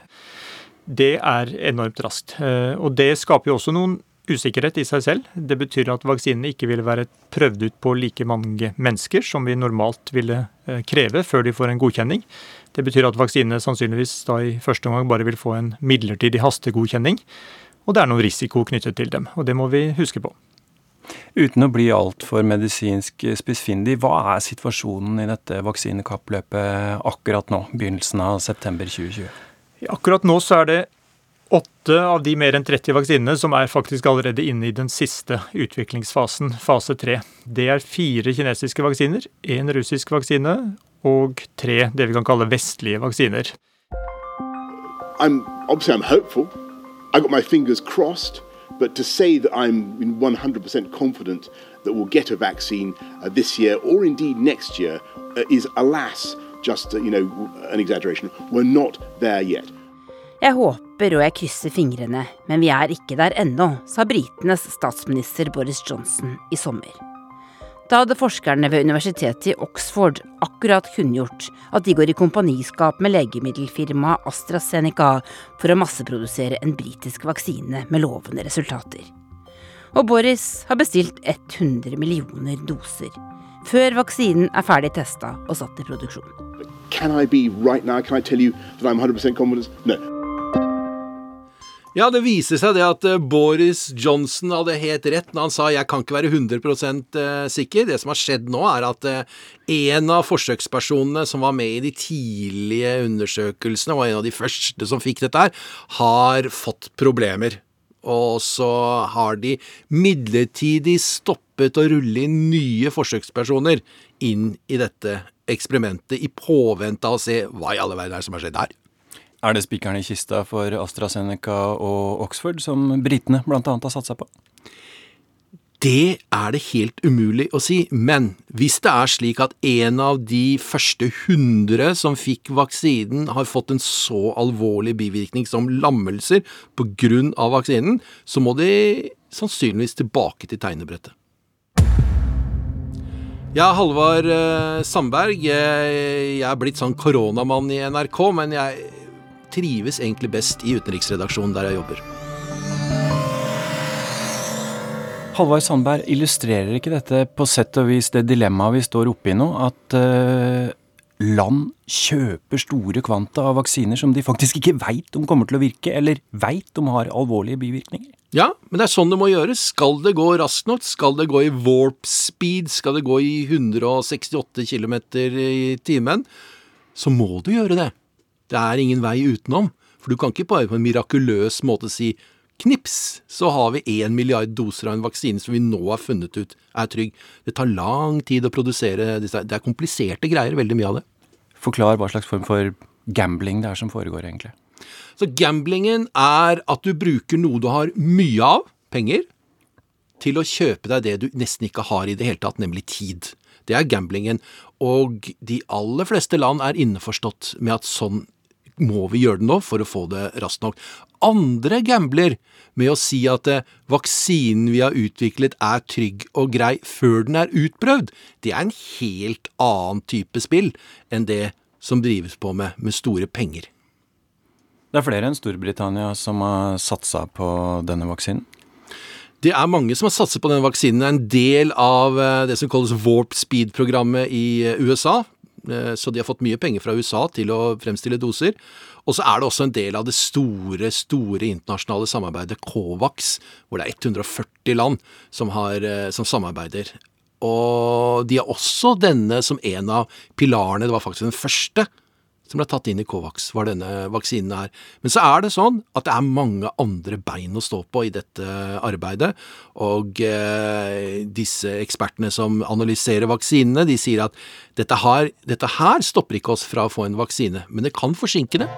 det er enormt raskt. Eh, og det skaper jo også noen usikkerhet i seg selv. Det betyr at vaksinene ikke vil være prøvd ut på like mange mennesker som vi normalt ville eh, kreve før de får en godkjenning. Det betyr at vaksinene sannsynligvis da i første omgang bare vil få en midlertidig hastegodkjenning. Og det er noen risiko knyttet til dem, og det må vi huske på. Uten å bli altfor medisinsk spissfindig, hva er situasjonen i dette vaksinekappløpet akkurat nå, begynnelsen av september 2020? Akkurat nå så er det åtte av de mer enn 30 vaksinene som er faktisk allerede inne i den siste utviklingsfasen, fase tre. Det er fire kinesiske vaksiner, én russisk vaksine og tre det vi kan kalle vestlige vaksiner. I'm, obviously I'm hopeful. I got my fingers crossed. But to say that I'm 100% confident that we'll get a vaccine uh, this year or indeed next year uh, is, alas, just you know an exaggeration. We're not there yet. Jeg håper og jeg krysser fingrene, men vi er ikke der ennå, sa britenes statsminister Boris Johnson i sommer. Da hadde forskerne ved universitetet i Oxford akkurat kunngjort at de går i kompaniskap med legemiddelfirmaet AstraZeneca for å masseprodusere en britisk vaksine med lovende resultater. Og Boris har bestilt 100 millioner doser, før vaksinen er ferdig testa og satt i produksjon. Can I be right now? Can I tell you that I'm 100% confident? No. Ja, det viser seg det at eh, Boris Johnson hadde helt rett når han sa 'jeg kan ikke være 100 eh, sikker'. Det som har skjedd nå, er at eh, en av forsøkspersonene som var med i de tidlige undersøkelsene, og en av de første som fikk dette her, har fått problemer. Og så har de midlertidig stoppet å rulle inn nye forsøkspersoner inn i dette eksperimentet, i påvente av å se hva i alle verden er som har skjedd her. Er det spikeren i kista for AstraZeneca og Oxford, som britene bl.a. har satsa på? Det er det helt umulig å si, men hvis det er slik at en av de første hundre som fikk vaksinen, har fått en så alvorlig bivirkning som lammelser på grunn av vaksinen, så må de sannsynligvis tilbake til tegnebrettet. Ja, Halvard eh, Sandberg. Jeg er blitt sånn koronamann i NRK, men jeg trives egentlig best i utenriksredaksjonen der jeg jobber. Halvard Sandberg, illustrerer ikke dette på sett og vis det dilemmaet vi står oppe i nå? At uh, land kjøper store kvanta av vaksiner som de faktisk ikke veit om kommer til å virke, eller veit om har alvorlige bivirkninger? Ja, men det er sånn det må gjøres. Skal det gå raskt nok, skal det gå i warp speed, skal det gå i 168 km i timen, så må du gjøre det. Det er ingen vei utenom. For du kan ikke bare på en mirakuløs måte si knips, så har vi én milliard doser av en vaksine som vi nå har funnet ut er trygg. Det tar lang tid å produsere disse. Det er kompliserte greier, veldig mye av det. Forklar hva slags form for gambling det er som foregår, egentlig. Så gamblingen er at du bruker noe du har mye av, penger, til å kjøpe deg det du nesten ikke har i det hele tatt, nemlig tid. Det er gamblingen. Og de aller fleste land er innforstått med at sånn må vi gjøre det nå for å få det raskt nok. Andre gambler med å si at eh, vaksinen vi har utviklet er trygg og grei før den er utprøvd. Det er en helt annen type spill enn det som drives på med, med store penger. Det er flere enn Storbritannia som har satsa på denne vaksinen? Det er mange som har satset på denne vaksinen. Det er en del av eh, det som kalles Warp Speed-programmet i eh, USA. Eh, så de har fått mye penger fra USA til å fremstille doser. Og så er det også en del av det store, store internasjonale samarbeidet COVAX, hvor det er 140 land som, har, eh, som samarbeider. Og de har også denne som en av pilarene, det var faktisk den første som ble tatt inn i Covax, var denne vaksinen her. Men så er det sånn at det er mange andre bein å stå på i dette arbeidet. Og eh, disse ekspertene som analyserer vaksinene, de sier at dette, her, dette her stopper ikke oss fra å få en vaksine, men det kan forsinke det.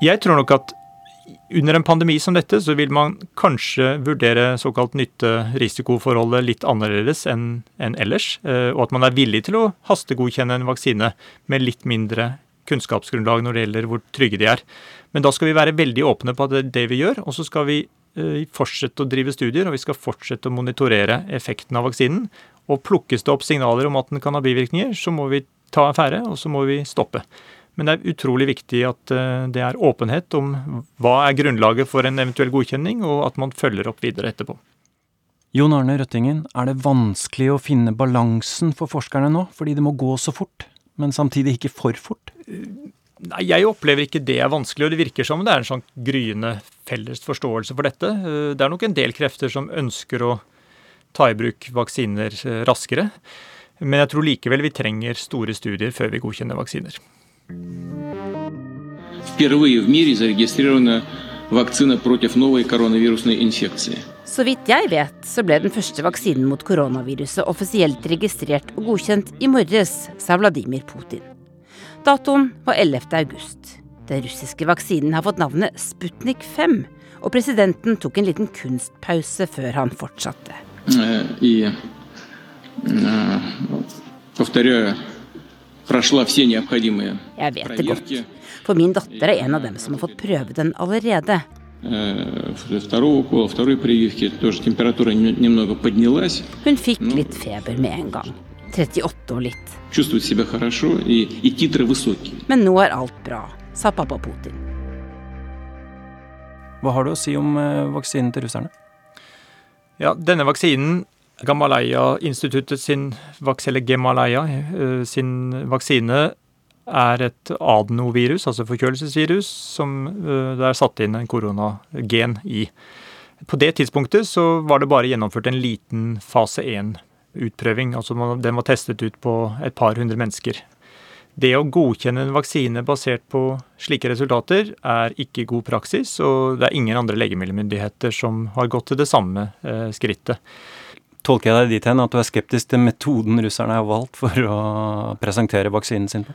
Jeg tror nok at under en pandemi som dette, så vil man kanskje vurdere såkalt nytte-risikoforholdet litt annerledes enn en ellers, eh, og at man er villig til å hastegodkjenne en vaksine med litt mindre kunnskapsgrunnlag når det gjelder hvor trygge de er. Men da skal vi være veldig åpne på at det er det vi gjør, og så skal vi eh, fortsette å drive studier, og vi skal fortsette å monitorere effekten av vaksinen. Og plukkes det opp signaler om at den kan ha bivirkninger, så må vi ta affære, og så må vi stoppe. Men det er utrolig viktig at eh, det er åpenhet om hva er grunnlaget for en eventuell godkjenning, og at man følger opp videre etterpå. Jon Arne Røttingen, er det vanskelig å finne balansen for forskerne nå, fordi det må gå så fort, men samtidig ikke for fort? Nei, Jeg opplever ikke det er vanskelig, og det virker som det er en sånn gryende felles forståelse for dette. Eh, det er nok en del krefter som ønsker å ta i bruk vaksiner eh, raskere, men jeg tror likevel vi trenger store studier før vi godkjenner vaksiner. Впервые в мире зарегистрирована вакцина против новой коронавирусной инфекции. Så vidt jeg vet, så ble den første vaksinen mot koronaviruset offisielt registrert og godkjent i morges, sa Vladimir Putin. Datoen var 11. august. Den russiske vaksinen har fått navnet Sputnik 5, og presidenten tok en liten kunstpause før han fortsatte. Э, И э, повторяю, прошла все необходимые jeg vet det godt, for min datter er en av dem som har fått prøve den allerede. Hun fikk litt feber med en gang. 38 og litt. Men nå er alt bra, sa pappa Putin. Hva har du å si om eh, vaksinen til russerne? Ja, denne vaksinen Gamalaya-instituttet sin eh, sin vaksine, er et adenovirus, altså forkjølelsesvirus, som eh, det er satt inn en koronagen i. På det tidspunktet så var det bare gjennomført en liten fase 1-utprøving. Altså den var testet ut på et par hundre mennesker. Det å godkjenne en vaksine basert på slike resultater er ikke god praksis, og det er ingen andre legemiddelmyndigheter som har gått til det samme eh, skrittet. Tolker jeg deg dit hen at du er skeptisk til metoden russerne har valgt for å presentere vaksinen sin på?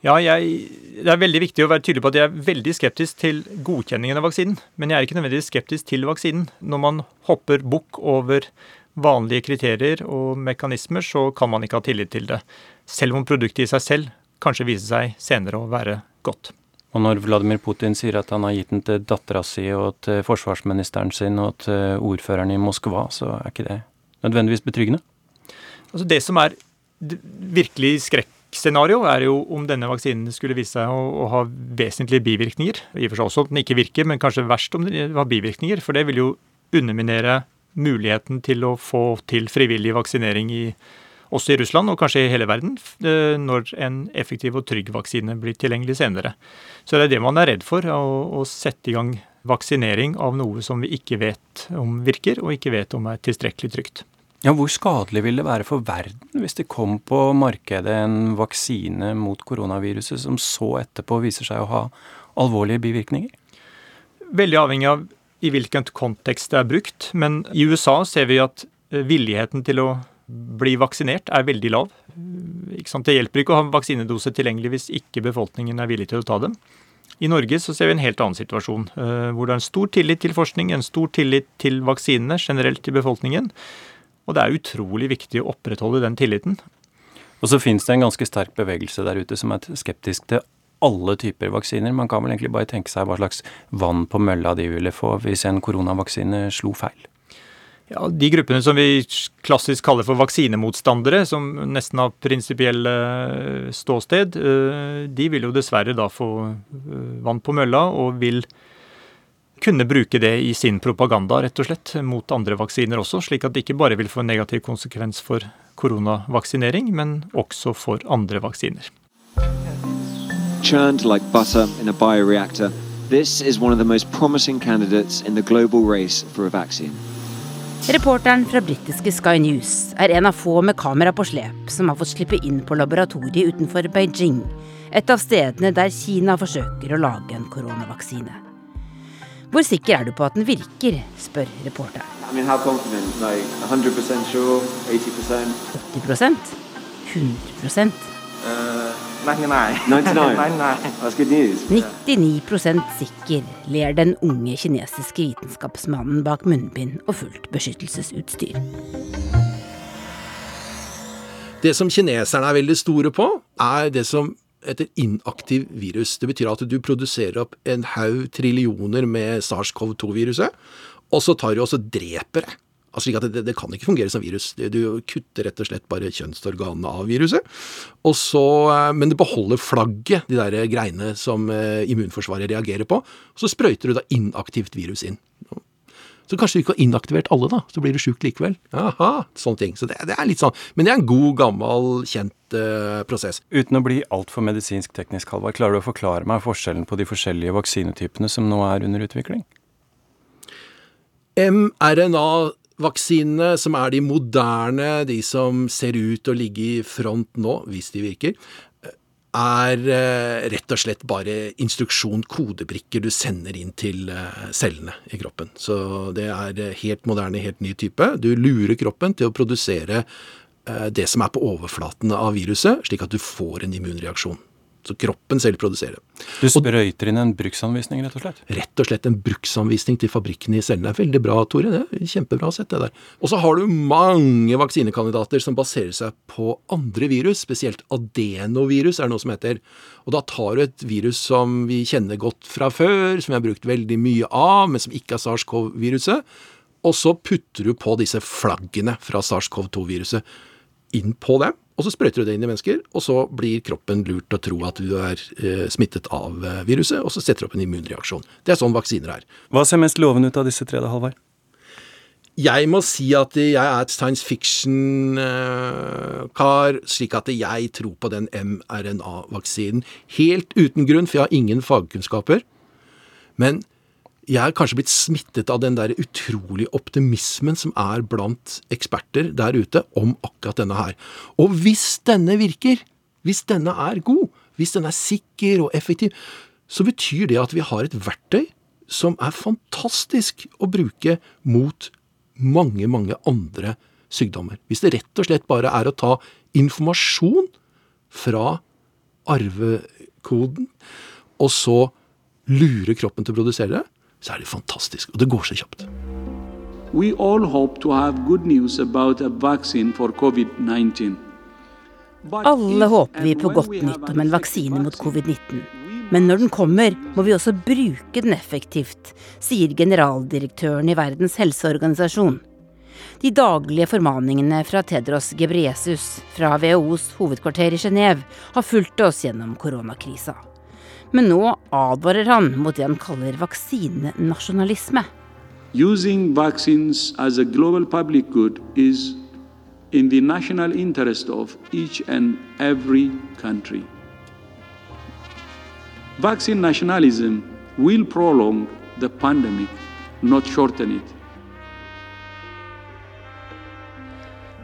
Ja, jeg, Det er veldig viktig å være tydelig på at jeg er veldig skeptisk til godkjenningen av vaksinen. Men jeg er ikke nødvendigvis skeptisk til vaksinen. Når man hopper bukk over vanlige kriterier og mekanismer, så kan man ikke ha tillit til det. Selv om produktet i seg selv kanskje viser seg senere å være godt. Og når Vladimir Putin sier at han har gitt den til dattera si og til forsvarsministeren sin og til ordføreren i Moskva, så er ikke det nødvendigvis betryggende? Altså Det som er virkelig skrekkscenario, er jo om denne vaksinen skulle vise seg å, å ha vesentlige bivirkninger. I og for seg også at den ikke virker, men kanskje verst om den har bivirkninger. For det vil jo underminere muligheten til å få til frivillig vaksinering i, også i Russland, og kanskje i hele verden, når en effektiv og trygg vaksine blir tilgjengelig senere. Så det er det man er redd for, å, å sette i gang vaksinering av noe som vi ikke vet om virker, og ikke vet om er tilstrekkelig trygt. Ja, Hvor skadelig vil det være for verden hvis det kom på markedet en vaksine mot koronaviruset som så etterpå viser seg å ha alvorlige bivirkninger? Veldig avhengig av i hvilken kontekst det er brukt. Men i USA ser vi at eh, villigheten til å bli vaksinert er veldig lav. Det hjelper ikke å ha vaksinedose tilgjengelig hvis ikke befolkningen er villig til å ta dem. I Norge så ser vi en helt annen situasjon, eh, hvor det er en stor tillit til forskning, en stor tillit til vaksinene generelt i befolkningen. Og det er utrolig viktig å opprettholde den tilliten. Og så finnes det en ganske sterk bevegelse der ute som er skeptisk til alle typer vaksiner. Man kan vel egentlig bare tenke seg hva slags vann på mølla de ville få hvis en koronavaksine slo feil. Ja, De gruppene som vi klassisk kaller for vaksinemotstandere, som nesten har prinsipiell ståsted, eh, de vil jo dessverre da få eh, vann på mølla, og vil kunne bruke det i sin propaganda, rett og slett, mot andre vaksiner også, slik at det ikke bare vil få en negativ konsekvens for koronavaksinering, men også for andre vaksiner. Churned like butter in a bioreactor, this is one of the most promising candidates in the global race for a vaccine. Reporteren fra britiske Sky News er en av få med kamera på slep som har fått slippe inn på laboratoriet utenfor Beijing, et av stedene der Kina forsøker å lage en koronavaksine. Hvor sikker er du på at den virker, spør reporteren. I mean. Like 100% sure, 80%? 80% 100 Uh, 99. 99. That's good news. 99% sikker, ler den unge kinesiske vitenskapsmannen bak munnbind og fullt beskyttelsesutstyr. Det som kineserne er veldig store på, er det som heter inaktiv virus. Det betyr at du produserer opp en haug trillioner med SARS-CoV-2-viruset, og så tar du også dreper det. Altså slik at det, det kan ikke fungere som virus. Du kutter rett og slett bare kjønnsorganene av viruset. Så, eh, men det beholder flagget, de der greiene som eh, immunforsvaret reagerer på. Så sprøyter du da inaktivt virus inn. Så kanskje du ikke har inaktivert alle, da. Så blir du sjuk likevel. Aha, sånne ting. Så det, det er litt sånn. Men det er en god, gammel, kjent uh, prosess. Uten å bli altfor medisinsk teknisk, Halvard, klarer du å forklare meg forskjellen på de forskjellige vaksinetypene som nå er under utvikling? mRNA-vaksinene, som er de moderne, de som ser ut til å ligge i front nå, hvis de virker, er eh, rett og slett bare instruksjon, kodebrikker du sender inn til eh, cellene i kroppen. Så det er eh, helt moderne, helt ny type. Du lurer kroppen til å produsere det som er på overflaten av viruset, slik at du får en immunreaksjon. Så kroppen selv produserer det. Du sprøyter inn en bruksanvisning, rett og slett? Rett og slett en bruksanvisning til fabrikkene i cellene. Veldig bra, Tore. Det er Kjempebra sett, det der. Og så har du mange vaksinekandidater som baserer seg på andre virus, spesielt adenovirus er det noe som heter. Og da tar du et virus som vi kjenner godt fra før, som vi har brukt veldig mye av, men som ikke er SARS-CoV-viruset. Og så putter du på disse flaggene fra SARS-CoV-2-viruset inn på dem, og så sprøyter du det inn i mennesker, og så blir kroppen lurt til å tro at du er eh, smittet av eh, viruset, og så setter du opp en immunreaksjon. Det er sånn vaksiner er. Hva ser mest lovende ut av disse tre, da, Halvard? Jeg må si at jeg er et science fiction-kar, slik at jeg tror på den mRNA-vaksinen. Helt uten grunn, for jeg har ingen fagkunnskaper. Men jeg er kanskje blitt smittet av den der utrolige optimismen som er blant eksperter der ute om akkurat denne her. Og hvis denne virker, hvis denne er god, hvis den er sikker og effektiv, så betyr det at vi har et verktøy som er fantastisk å bruke mot mange, mange andre sykdommer. Hvis det rett og slett bare er å ta informasjon fra arvekoden, og så lure kroppen til å produsere det, så er det fantastisk. Og det går så kjapt. We all hope to have good news about a vaccine for COVID-19. Alle håper vi på godt nytt om en vaksine mot covid-19. Men når den kommer, må vi også bruke den effektivt, sier generaldirektøren i Verdens helseorganisasjon. De daglige formaningene fra Tedros Gebreyesus fra WHOs hovedkvarter i Genéve har fulgt oss gjennom koronakrisa. Men nå advarer han mot det han kaller vaksinenasjonalisme. Using vaccines as a global public good is in the national interest of each and every country. Vaccine nationalism will prolong the pandemic, not shorten it.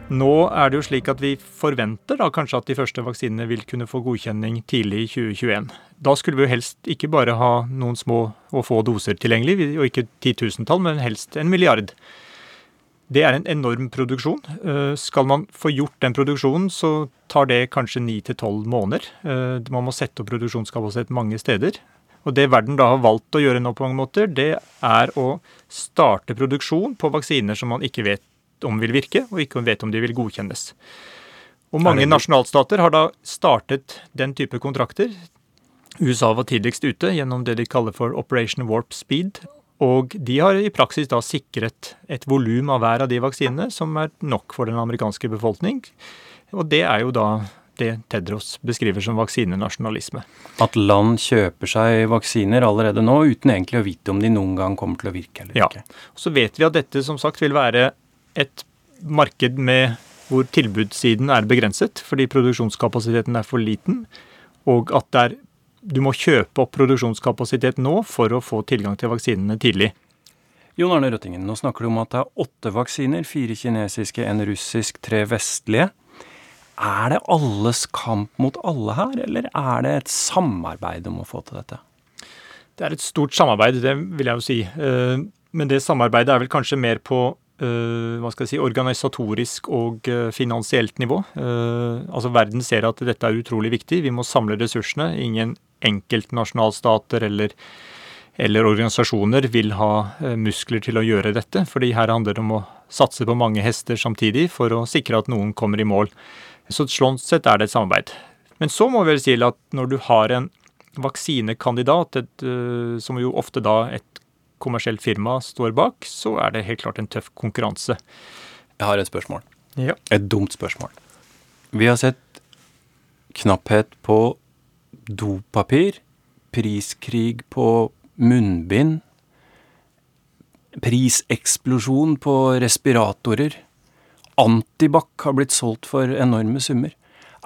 Nå er det jo slik at vi forventer da kanskje at de første vaksinene vil kunne få godkjenning tidlig i 2021. Da skulle vi jo helst ikke bare ha noen små og få doser tilgjengelig, og ikke titusentall, men helst en milliard. Det er en enorm produksjon. Eh, skal man få gjort den produksjonen, så tar det kanskje ni til tolv måneder. Eh, man må sette opp produksjonskapasitet mange steder. Og det verden da har valgt å gjøre nå på mange måter, det er å starte produksjon på vaksiner som man ikke vet om vil virke, og ikke vet om de vil godkjennes. Og mange nasjonalstater har da startet den type kontrakter. USA var tidligst ute gjennom det de kaller for Operation Warp Speed. Og de har i praksis da sikret et volum av hver av de vaksinene som er nok for den amerikanske befolkning. Og det er jo da det Tedros beskriver som vaksinenasjonalisme. At land kjøper seg vaksiner allerede nå uten egentlig å vite om de noen gang kommer til å virke eller ja. ikke. Så vet vi at dette som sagt vil være et marked med hvor tilbudssiden er begrenset fordi produksjonskapasiteten er for liten, og at er, du må kjøpe opp produksjonskapasitet nå for å få tilgang til vaksinene tidlig. Jon Arne Røttingen, nå snakker du om at det er åtte vaksiner, fire kinesiske, en russisk, tre vestlige. Er det alles kamp mot alle her, eller er det et samarbeid om å få til dette? Det er et stort samarbeid, det vil jeg jo si. Eh, men det samarbeidet er vel kanskje mer på hva skal jeg si, organisatorisk og uh, finansielt nivå. Uh, altså Verden ser at dette er utrolig viktig. Vi må samle ressursene. Ingen enkeltnasjonalstater eller, eller organisasjoner vil ha muskler til å gjøre dette. fordi her handler det om å satse på mange hester samtidig for å sikre at noen kommer i mål. Så sånn sett er det et samarbeid. Men så må vi vel si at når du har en vaksinekandidat, et, som jo ofte da et kommersielt firma står bak, så er det helt klart en tøff konkurranse. Jeg har et spørsmål. Ja. Et dumt spørsmål. Vi har sett knapphet på dopapir, priskrig på munnbind, priseksplosjon på respiratorer. Antibac har blitt solgt for enorme summer.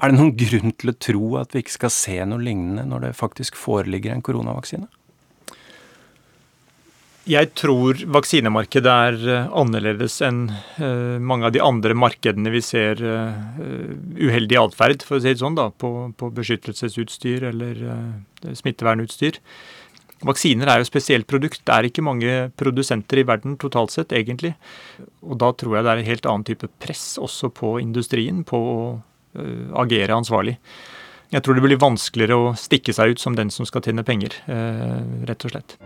Er det noen grunn til å tro at vi ikke skal se noe lignende når det faktisk foreligger en koronavaksine? Jeg tror vaksinemarkedet er eh, annerledes enn uh, mange av de andre markedene vi ser uh, uheldig atferd, for å si det sånn, da, på, på beskyttelsesutstyr eller smittevernutstyr. Vaksiner er jo et spesielt produkt. Det er ikke mange produsenter i verden totalt sett, egentlig. Og da tror jeg det er en helt annen type press også på industrien på å agere ansvarlig. jeg tror det blir vanskeligere å stikke seg ut som den som skal tjene penger, rett og slett.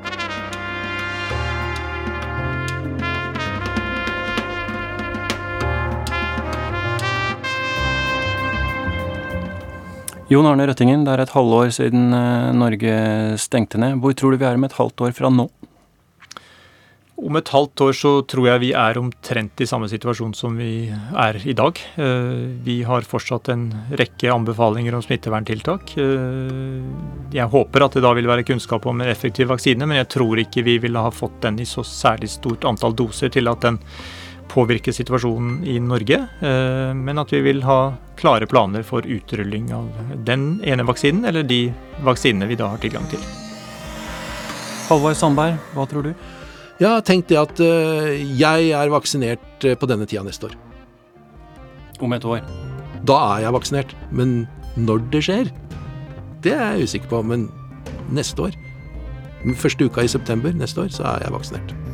Jon Arne Røttingen, det er et halvår siden eh, Norge stengte ned. Hvor tror du vi er om et halvt år fra nå? Om et halvt år så tror jeg vi er omtrent i samme situasjon som vi er i dag. Eh, vi har fortsatt en rekke anbefalinger om smitteverntiltak. Eh, jeg håper at det da vil være kunnskap om en effektiv vaksine, men jeg tror ikke vi ville ha fått den i så særlig stort antall doser til at den påvirke situasjonen i Norge, eh, men at vi vil ha klare planer for utrulling av den ene vaksinen, eller de vaksinene vi da har tilgang til. Halvard Sandberg, hva tror du? Ja, tenk det at eh, jeg er vaksinert eh, på denne tida neste år. Om et år? Da er jeg vaksinert. Men når det skjer, det er jeg usikker på. Men neste år. Første uka i september neste år, så er jeg vaksinert.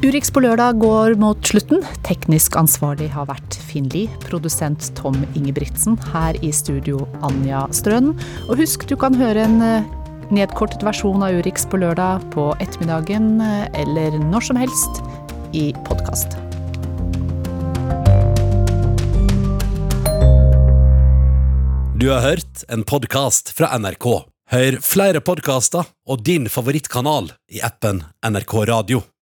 Urix på lørdag går mot slutten. Teknisk ansvarlig har vært Finn Lie, produsent Tom Ingebrigtsen, her i studio Anja Strønen. Og husk, du kan høre en eh, nedkortet versjon av Urix på lørdag på ettermiddagen eh, eller når som helst i podkast. Du har hørt en podkast fra NRK. Hør flere podkaster og din favorittkanal i appen NRK Radio.